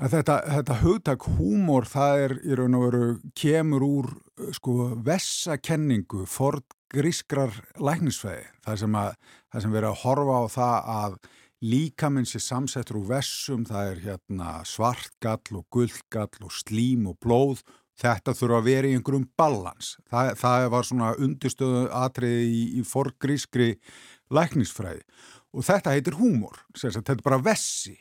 að þetta, þetta hugtak húmor það er í raun og veru kemur úr sko vessakenningu ford grískrar læknisfæði það sem, að, það sem verið að horfa á það að líkaminn sé samsettur úr vessum, það er hérna svartgall og gullgall og slím og blóð, þetta þurfa að vera í einhverjum ballans. Það, það var svona undirstöðu atriði í, í forgrískri læknisfræði. Og þetta heitir húmor, þetta er bara vessi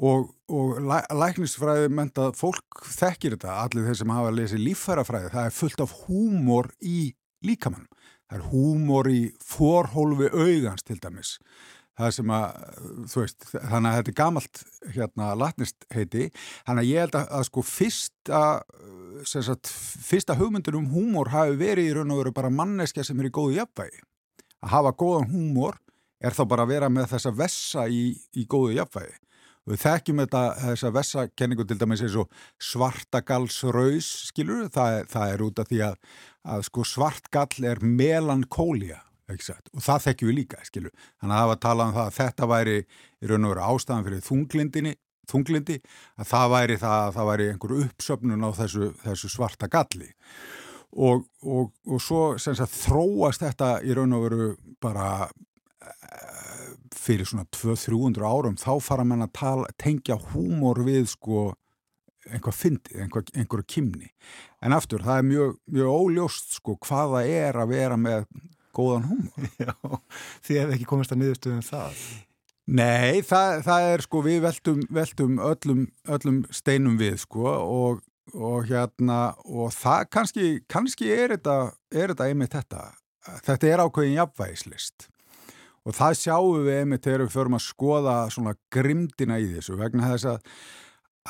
og, og læ, læknisfræði menta fólk þekkir þetta, allir þeir sem hafa að lesa líffærafræði, það er fullt af húmor í líkamann. Það er húmor í forhólfi augans til dæmis. Það sem að, þú veist, þannig að þetta er gamalt hérna latnist heiti. Þannig að ég held að, að sko fyrsta, sagt, fyrsta hugmyndur um húmor hafi verið í raun og veru bara manneskja sem er í góðu jafnvægi. Að hafa góðan húmor er þá bara að vera með þessa vessa í, í góðu jafnvægi. Við þekkjum þetta, þessa vessakenningu til dæmis eins og svartagalsraus, skilur, það, það er út af því að, að sko svartgall er melankólia, og það þekkjum við líka, skilur. Þannig að það var að tala um það að þetta væri í raun og veru ástæðan fyrir þunglindinni, þunglindi, að það væri það, það væri einhver uppsöfnun á þessu, þessu svarta galli. Og, og, og svo sagt, þróast þetta í raun og veru bara fyrir svona 200-300 árum þá fara mann að tala, tengja húmor við sko einhvað fyndið, einhver, einhverju kimni en aftur, það er mjög, mjög óljóst sko hvaða er að vera með góðan húmor. Já, því hefði ekki komist að niðurstuðum það? Nei, það, það er sko við veltum, veltum öllum, öllum steinum við sko og, og hérna og það kannski, kannski er þetta, er þetta einmitt þetta. Þetta er ákveðin jafnvægislist og það sjáum við einmitt þegar við förum að skoða svona grimdina í þessu vegna þess að,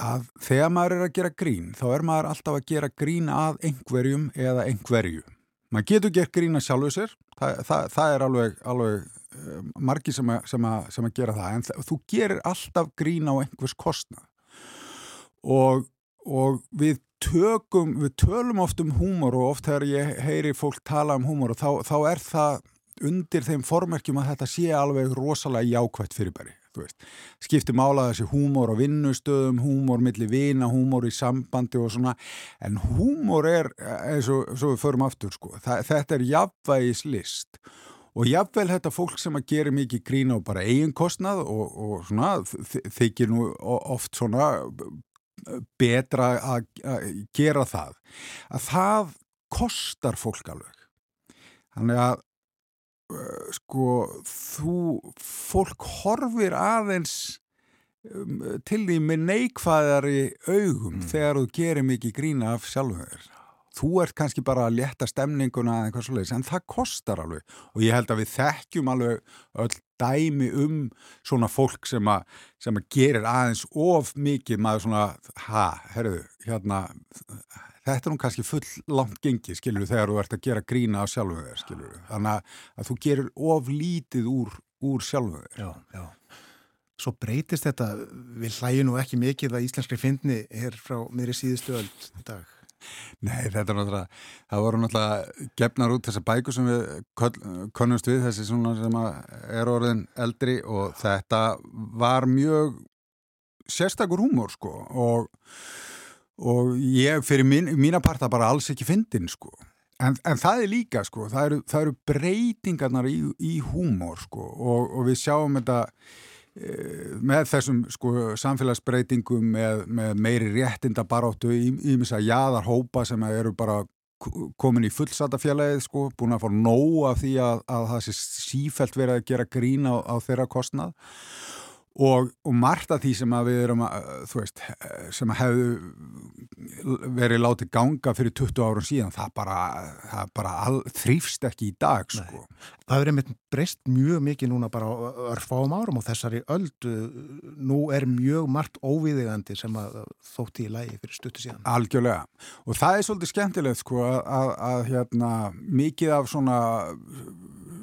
að þegar maður er að gera grín þá er maður alltaf að gera grín að einhverjum eða einhverju. Maður getur gert grín að sjálfu sér það, það, það er alveg, alveg eh, margi sem að, sem, að, sem að gera það en það, þú gerir alltaf grín á einhvers kostna og, og við tökum, við tölum oft um húmor og oft þegar ég heyri fólk tala um húmor og þá, þá er það undir þeim formerkjum að þetta sé alveg rosalega jákvægt fyrirbæri skipti mála þessi húmor á vinnustöðum húmor millir vina, húmor í sambandi og svona, en húmor er eins og við förum aftur sko. þetta er jafnvægis list. Og jafnvel þetta fólk sem að gera mikið grína og bara eiginkostnað og, og svona, þykir nú oft svona betra að gera það að það kostar fólk alveg. Þannig að sko þú fólk horfir aðeins um, til því með neikvæðari augum mm. þegar þú gerir mikið grína af sjálfum þér þú ert kannski bara að leta stemninguna eða eitthvað svolítið, en það kostar alveg og ég held að við þekkjum alveg öll dæmi um svona fólk sem að, sem að gerir aðeins of mikið maður svona, ha, herruðu hérna, þetta er nú kannski full langt gengi, skilur þegar þú ert að gera grína á sjálfuð þér, skilur þannig að þú gerir of lítið úr, úr sjálfuð þér. Já, já. Svo breytist þetta, við hlægjum nú ekki mikið að íslenskri fyndni hér frá miðri síðustu öll dag Nei, þetta er náttúrulega, það voru náttúrulega gefnar út þessa bæku sem við konumst við, þessi svona sem er orðin eldri og þetta var mjög sérstakur húmor sko og, og ég fyrir mín, mína parta bara alls ekki fyndin sko. En, en það er líka sko, það eru, það eru breytingarnar í, í húmor sko og, og við sjáum þetta með þessum sko, samfélagsbreytingum með, með meiri réttinda baróttu í, í misa jáðar hópa sem eru bara komin í fullsatafélagið sko, búin að fá nóg af því að, að það sé sífælt verið að gera grín á, á þeirra kostnað Og, og margt af því sem að við erum að, þú veist, sem að hefðu verið látið ganga fyrir 20 árum síðan, það bara, það bara all, þrýfst ekki í dag, sko. Nei. Það hefur einmitt breyst mjög mikið núna bara örfáum árum og þessari öldu, nú er mjög margt óviðigandi sem að þótti í lægi fyrir stuttu síðan. Algjörlega. Og það er svolítið skemmtilegt, sko, að, að, að hérna, mikið af svona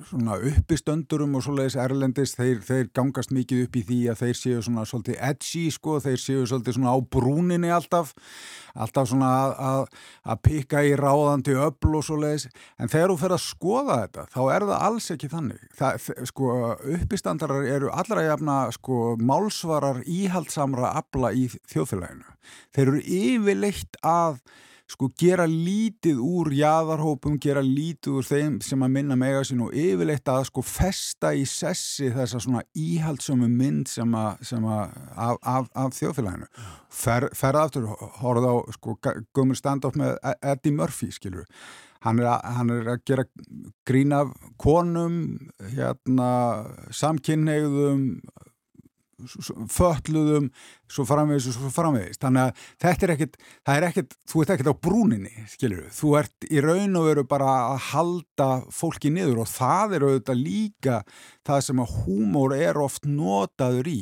svona uppistöndurum og svoleiðis erlendis, þeir, þeir gangast mikið upp í því að þeir séu svona svolítið edgy sko, þeir séu svolítið svona á brúninni alltaf, alltaf svona að, pikka í ráðandi öll og svoleiðis, en þegar þú fer að skoða þetta, þá er það alls ekki þannig. Það, sko, uppistandarar eru allra jafna sko málsvarar íhaldsamra abla í þjóðfélaginu. Þeir eru yfirleitt að sko gera lítið úr jáðarhópum, gera lítið úr þeim sem að minna mega sín og yfirleitt að sko festa í sessi þessa svona íhaldsömu mynd sem að, sem að af, af, af þjóðfélaginu. Fer, ferða aftur, horfða á sko gömur stand-up með e- Eddie Murphy, skilur. Hann er, að, hann er að gera grín af konum, hérna, samkynneiðum, fölluðum svo framvegis og svo framvegis. Þannig að þetta er ekkit, er ekkit þú ert ekkit á brúninni, skilur þú ert í raun og veru bara að halda fólki niður og það er auðvitað líka það sem að húmór er oft notaður í.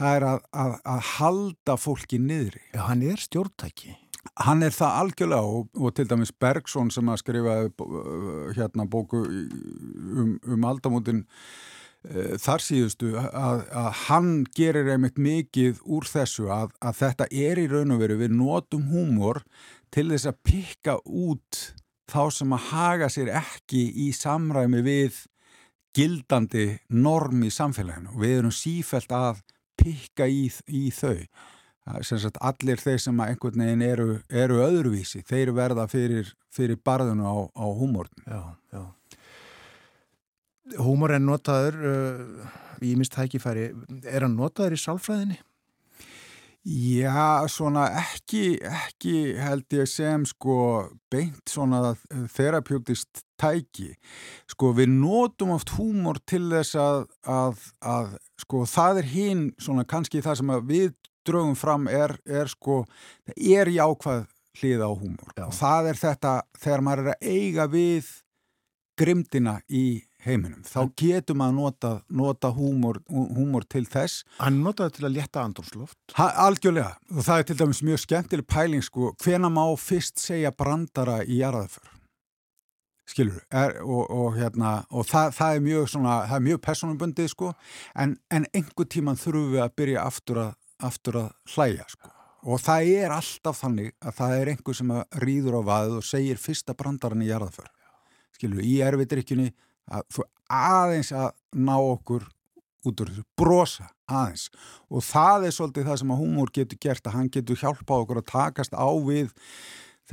Það er að, að, að halda fólki niður Já, hann er stjórntæki. Hann er það algjörlega og, og til dæmis Bergson sem að skrifa hérna bóku um, um aldamótin Eh, þar síðustu að, að hann gerir einmitt mikið úr þessu að, að þetta er í raun og veru við notum húmor til þess að pikka út þá sem að haga sér ekki í samræmi við gildandi norm í samfélaginu. Við erum sífælt að pikka í, í þau. Sagt, allir þeir sem einhvern veginn eru, eru öðruvísi, þeir verða fyrir, fyrir barðinu á, á húmorn Já, já Húmor er notaður uh, í mistækifæri, er hann notaður í sálfræðinni? Já, svona ekki, ekki held ég sem sko beint svona þerapjútist tæki. Sko við notum oft húmor til þess að, að, að sko það er hinn svona kannski það sem við drögum fram er, er sko, það er jákvæð hlið á húmor Já. og það er þetta þegar maður er að eiga við grimdina í heiminum. Þá getur maður nota, nota húmor, húmor til þess. Hann notaði til að leta andrumsloft Algjörlega, og það er til dæmis mjög skemmtileg pæling sko, hvena má fyrst segja brandara í jarðaför skilur, er, og, og hérna og það, það er mjög mjög personabundið sko, en, en einhver tíman þurfum við að byrja aftur að, aftur að hlæja sko. Og það er alltaf þannig að það er einhver sem rýður á vaðið og segir fyrsta brandaran í jarðaför skilur, í erfiðdrykkjunni að þú aðeins að ná okkur út úr þessu, brosa aðeins og það er svolítið það sem að húmor getur gert að hann getur hjálpa okkur að takast á við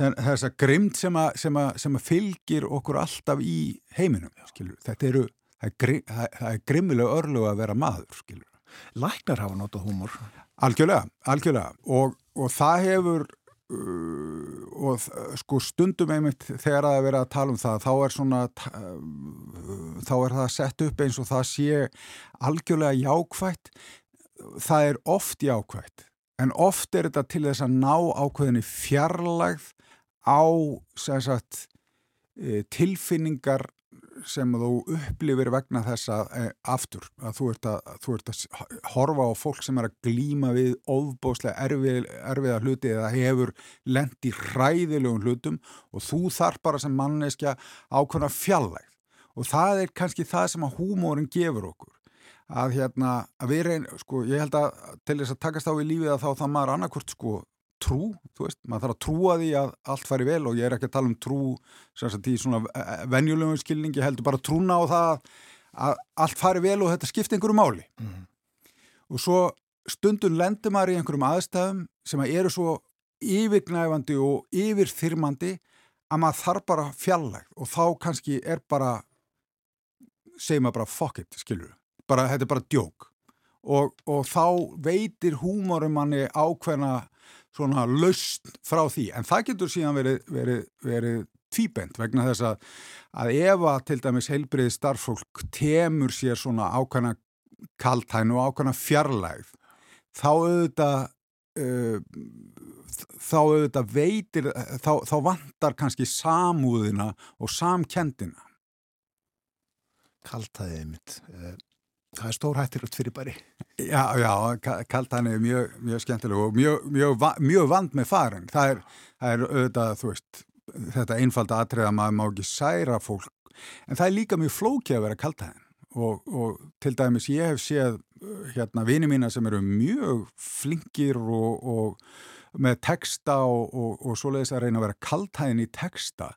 þessa grimd sem að, sem, að, sem að fylgir okkur alltaf í heiminum skilur. þetta eru, það er, er grimmilega örlu að vera maður skilur. Læknar hafa notað húmor Algjörlega, algjörlega og, og það hefur og sko stundum einmitt þegar það er verið að tala um það þá er svona uh, þá er það sett upp eins og það sé algjörlega jákvægt það er oft jákvægt en oft er þetta til þess að ná ákveðinni fjarlægð á sagt, tilfinningar sem þú upplifir vegna þessa e, aftur að þú ert að, þú ert að horfa á fólk sem er að glýma við ofbóslega erfið, erfiða hluti eða hefur lendi hræðilegum hlutum og þú þarf bara sem manneskja ákveðna fjallægð og það er kannski það sem að húmórin gefur okkur. Að hérna að við reyn, sko ég held að til þess að takast á í lífið að þá það maður annarkvört sko trú, þú veist, maður þarf að trúa því að allt færi vel og ég er ekki að tala um trú sem sagt í svona e, e, venjulegum skilningi, heldur bara trúna á það að allt færi vel og þetta skipti einhverju máli. Mm. og svo stundun lendur maður í einhverjum aðstæðum sem að eru svo yfirgnæfandi og yfirþyrmandi að maður þarf bara fjallæg og þá kannski er bara segjum maður bara fuck it, skilur bara, þetta er bara djók. Og, og þá veitir húmorum manni ákveðna svona laust frá því. En það getur síðan verið, verið, verið tvíbent vegna þess að, að ef að til dæmis heilbriði starffólk temur sér svona ákvæmna kaltæn og ákvæmna fjarlægð þá auðvitað uh, þá auðvitað veitir þá, þá vantar kannski samúðina og samkendina Kaltæðið mitt uh, Það er stór hættilegt fyrir bæri. Já, já, kaltan er mjög, mjög skemmtileg og mjög, mjög, mjög vand með farin. Það er, það er auðvitað, þú veist, þetta einfalda atrið að maður má ekki særa fólk, en það er líka mjög flókið að vera kaltan og, og til dæmis ég hef séð hérna vini mína sem eru mjög flinkir og, og með texta og, og svoleiðis að reyna að vera kaltæðin í texta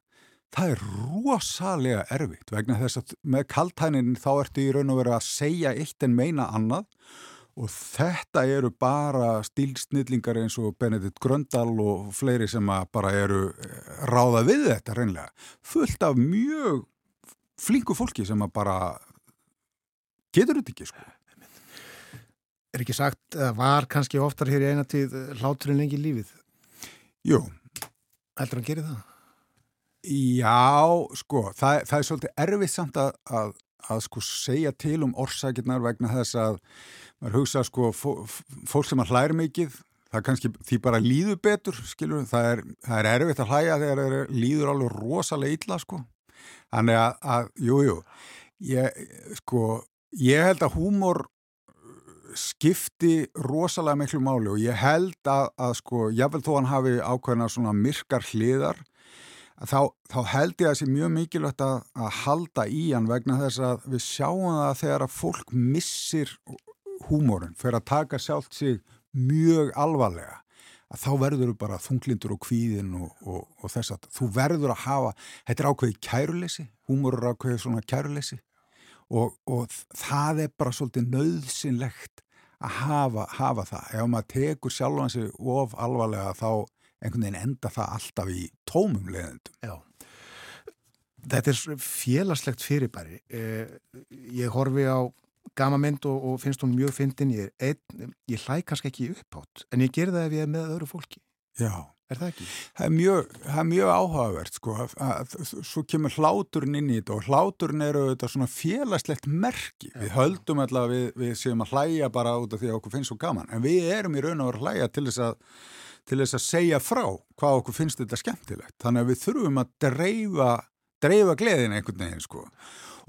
það er rosalega erfitt vegna þess að með kaltænin þá ertu í raun og veru að segja eitt en meina annað og þetta eru bara stílsnillingar eins og Benedikt Gröndal og fleiri sem bara eru eh, ráða við þetta reynlega fullt af mjög flinku fólki sem bara getur þetta ekki sko Er ekki sagt að var kannski oftar hér í eina tíð hláturinn lengi lífið? Jú Heldur hann gerir það? Já, sko, það, það er svolítið erfið samt að, að, að sko segja til um orsakirnar vegna þess að maður hugsa sko fólk sem að hlæri mikið, það kannski því bara líður betur, skilur, það er, það er erfitt að hlæja þegar það líður alveg rosalega illa, sko. Þannig að, að jú, jú, ég, sko, ég held að húmor skipti rosalega miklu máli og ég held að, að sko, jável þó hann hafi ákveðna svona myrkar hliðar þá, þá held ég að það sé mjög mikilvægt að, að halda í hann vegna þess að við sjáum það þegar að fólk missir húmórin fyrir að taka sjálft sig mjög alvarlega að þá verður þú bara þunglindur og kvíðin og, og, og þess að þú verður að hafa, þetta er ákveði kæruleysi, húmor er ákveði svona kæruleysi og, og það er bara svolítið nöðsynlegt að hafa, hafa það. Ef maður tekur sjálf hansi of alvarlega þá einhvern veginn enda það alltaf í tómum leðendum. Já. Þetta er félagslegt fyrirbæri. Eh, ég horfi á gama mynd og, og finnst hún mjög fyndin. Ég, ég hlæ kannski ekki upphátt, en ég ger það ef ég er með öðru fólki. Já. Er það ekki? Það er mjög, það er mjög áhugavert, sko. Að, að, svo kemur hláturinn inn í þetta og hláturinn eru þetta svona félagslegt merki. Já. Við höldum alltaf að við, við séum að hlæja bara út af því að okkur finnst svo gaman. En við erum í raun og veru hlæja til þess að til þess að segja frá hvað okkur finnst þetta skemmtilegt. Þannig að við þurfum að dreifa, dreifa gleðin einhvern veginn sko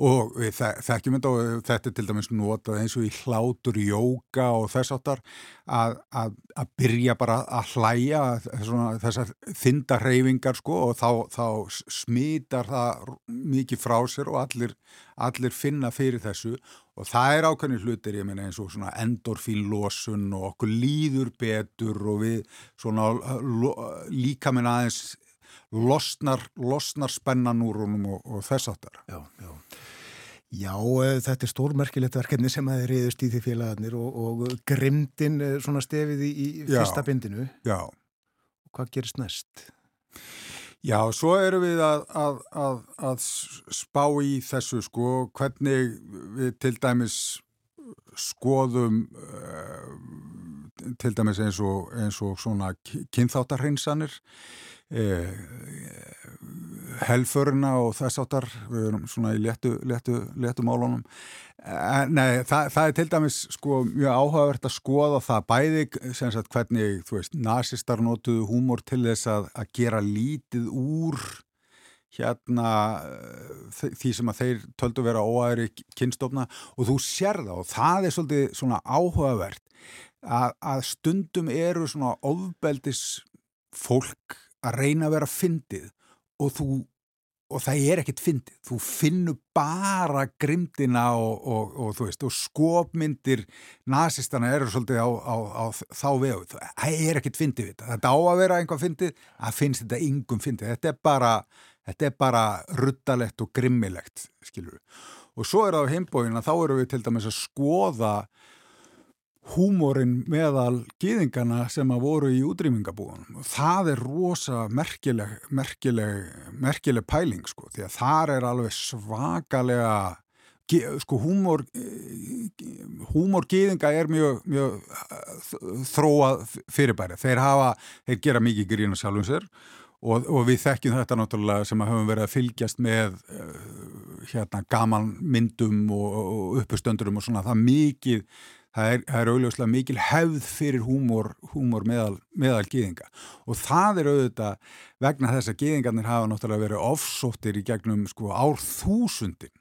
og þekkjum þetta og þetta er til dæmis notað eins og í hlátur jóka og þess áttar að, að, að byrja bara að hlæja svona, þessar þindarreyfingar sko og þá, þá smítar það mikið frá sér og allir, allir finna fyrir þessu. Og það er ákveðni hlutir ég meina eins og svona endorfínlósun og okkur líður betur og við svona líka minn aðeins losnar, losnar spennan úr húnum og, og þess áttar. Já, já. Já, eh, þetta er stórmerkilegt verkefni sem að þið reyðust í því félagarnir og, og grimdin eh, svona stefið í, í fyrsta já, bindinu. Já. Og hvað gerist næst? Já, svo erum við að, að, að, að spá í þessu sko, hvernig við til dæmis skoðum uh, til dæmis eins og, eins og svona kynþáttarhinsanir Eh, helföruna og þess áttar við erum svona í letu, letu, letu málunum. Eh, Nei, það, það er til dæmis sko mjög áhugavert að skoða það bæði sagt hvernig veist, nazistar notuðu húmor til þess að, að gera lítið úr hérna því sem að þeir töldu vera óæri kynstofna. Og þú sér það og það er svolítið svona áhugavert að, að stundum eru svona ofbeldis fólk að reyna að vera fyndið og þú og það er ekkert fyndið, þú finnur bara grimdina og, og, og þú veist, og skopmyndir nazistana eru svolítið á, á, á þá vegu, það er ekkert fyndið þetta, þetta á að vera einhvað fyndið. Að finnst þetta yngum fyndið, þetta er bara þetta er bara ruttalegt og grimmilegt, skilur við og svo er það á heimbóin að þá eru við til dæmis að skoða húmórin meðal gýðingana sem að voru í útrýmingabúðunum og það er rosa merkileg, merkileg, merkileg pæling sko því að þar er alveg svakalega sko húmór húmór gýðinga er mjög, mjög þróað fyrirbæri. Þeir hafa, þeir gera mikið grína sjálfum sér og, og við þekkjum þetta náttúrulega sem að höfum verið að fylgjast með hérna gaman myndum og, og uppustöndurum og svona. Það mikið það er, er auðvitað mikil hefð fyrir húmor, húmor meðal, meðal gýðinga og það er auðvitað vegna þess að gýðingarnir hafa náttúrulega verið ofsóttir í gegnum sko árþúsundin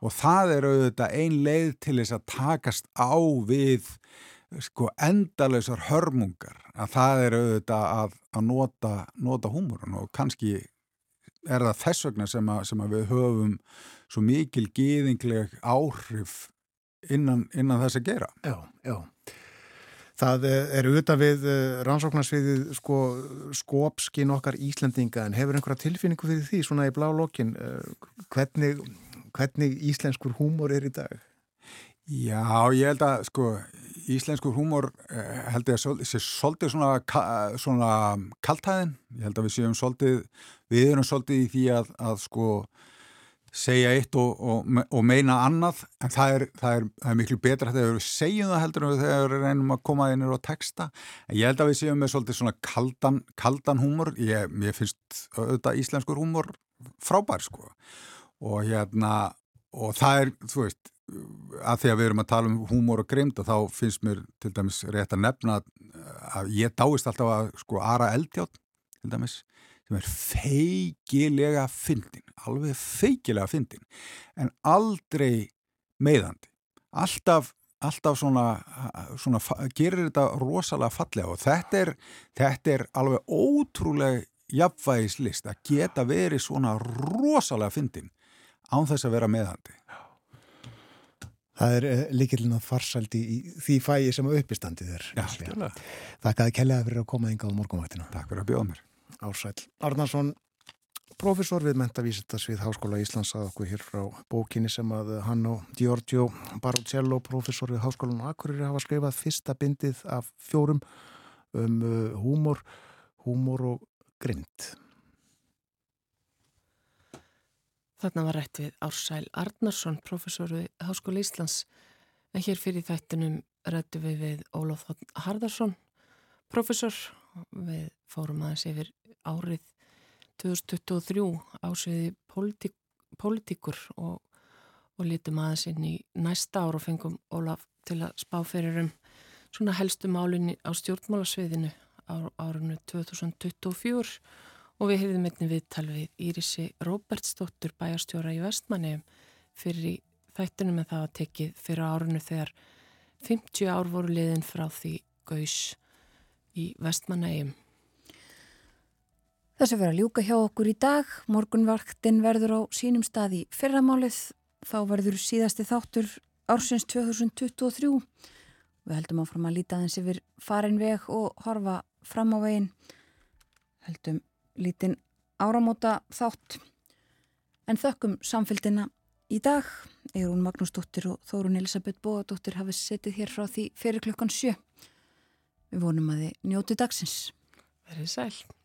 og það er auðvitað ein leið til þess að takast á við sko endalösar hörmungar. Að það er auðvitað að, að nota, nota húmorun og kannski er það þess vegna sem að, sem að við höfum svo mikil gýðingleg áhrif innan, innan þess að gera. Já, já. Það eh, er auðvitað við eh, rannsóknarsviðið sko, skopskin okkar Íslandinga en hefur einhverja tilfinningu fyrir því svona í blá lokin eh, hvernig, hvernig íslenskur húmor er í dag? Já, ég held að sko íslenskur húmor held ég að sé svolítið svona, svona kaltæðin, ég held að við séum svolítið, við erum svolítið í því að, að sko segja eitt og, og, og meina annað. En það er, það er, það er miklu betra þegar við segjum það heldur en þegar við reynum að koma inn og texta. En ég held að við séum með svolítið svona kaldan, kaldan húmor. Ég, ég finnst auðvitað íslenskur húmor frábær sko. Og hérna og það er, þú veist að því að við erum að tala um húmor og grimd og þá finnst mér til dæmis rétt að nefna að ég dáist alltaf að sko Ara Eldjátt til dæmis sem er feikilega fyndin, alveg feikilega fyndin, en aldrei meðandi. Alltaf, alltaf svona, svona gerir þetta rosalega fallega og þetta er, þetta er alveg ótrúlega jafnvægislist að geta verið svona rosalega fyndin án þess að vera meðandi. Það er eh, líkilinn að farsældi í því fæi sem uppistandið er. Já, skiljaði. Þakka að kellega fyrir að koma yngi á morgunvaktina. Takk fyrir að bjóða mér. Ársæl Arnarsson, profesor við mentavísittasvið Háskóla Íslands að okkur hér frá bókinni sem að hann og Giorgio Barucello, profesor við Háskólan Akureyri hafa skrifað fyrsta bindið af fjórum um uh, húmor, húmor og grind. Þarna var rætt við Ársæl Arnarsson, profesor við Háskóla Íslands, en hér fyrir þættunum rættu við við Óláf Hardarsson, profesor við fórum aðeins yfir árið 2023 ásviði politík, politíkur og, og lítum aðeins inn í næsta ár og fengum Ólaf til að spá fyrir um svona helstu málinni á stjórnmálasviðinu á árunnu 2024 og við hefðum einnig viðtal við Írisi Róbertsdóttur bæjarstjóra í Vestmanneum fyrir þættunum en það var tekið fyrir árunnu þegar 50 ár voru liðin frá því gaus í Vestmanneum. Þessu verður að ljúka hjá okkur í dag. Morgunvarktinn verður á sínum stað í fyrramálið. Þá verður síðasti þáttur ársins 2023. Við heldum áfram að líta aðeins yfir farin veg og horfa fram á veginn. Heldum lítinn áramóta þátt. En þökkum samfélgina í dag. Eirún Magnúsdóttir og Þórun Elisabeth Bóadóttir hafið setið hér frá því fyrir klukkan sjö. Við vonum að þið njóti dagsins. Verðið sæl.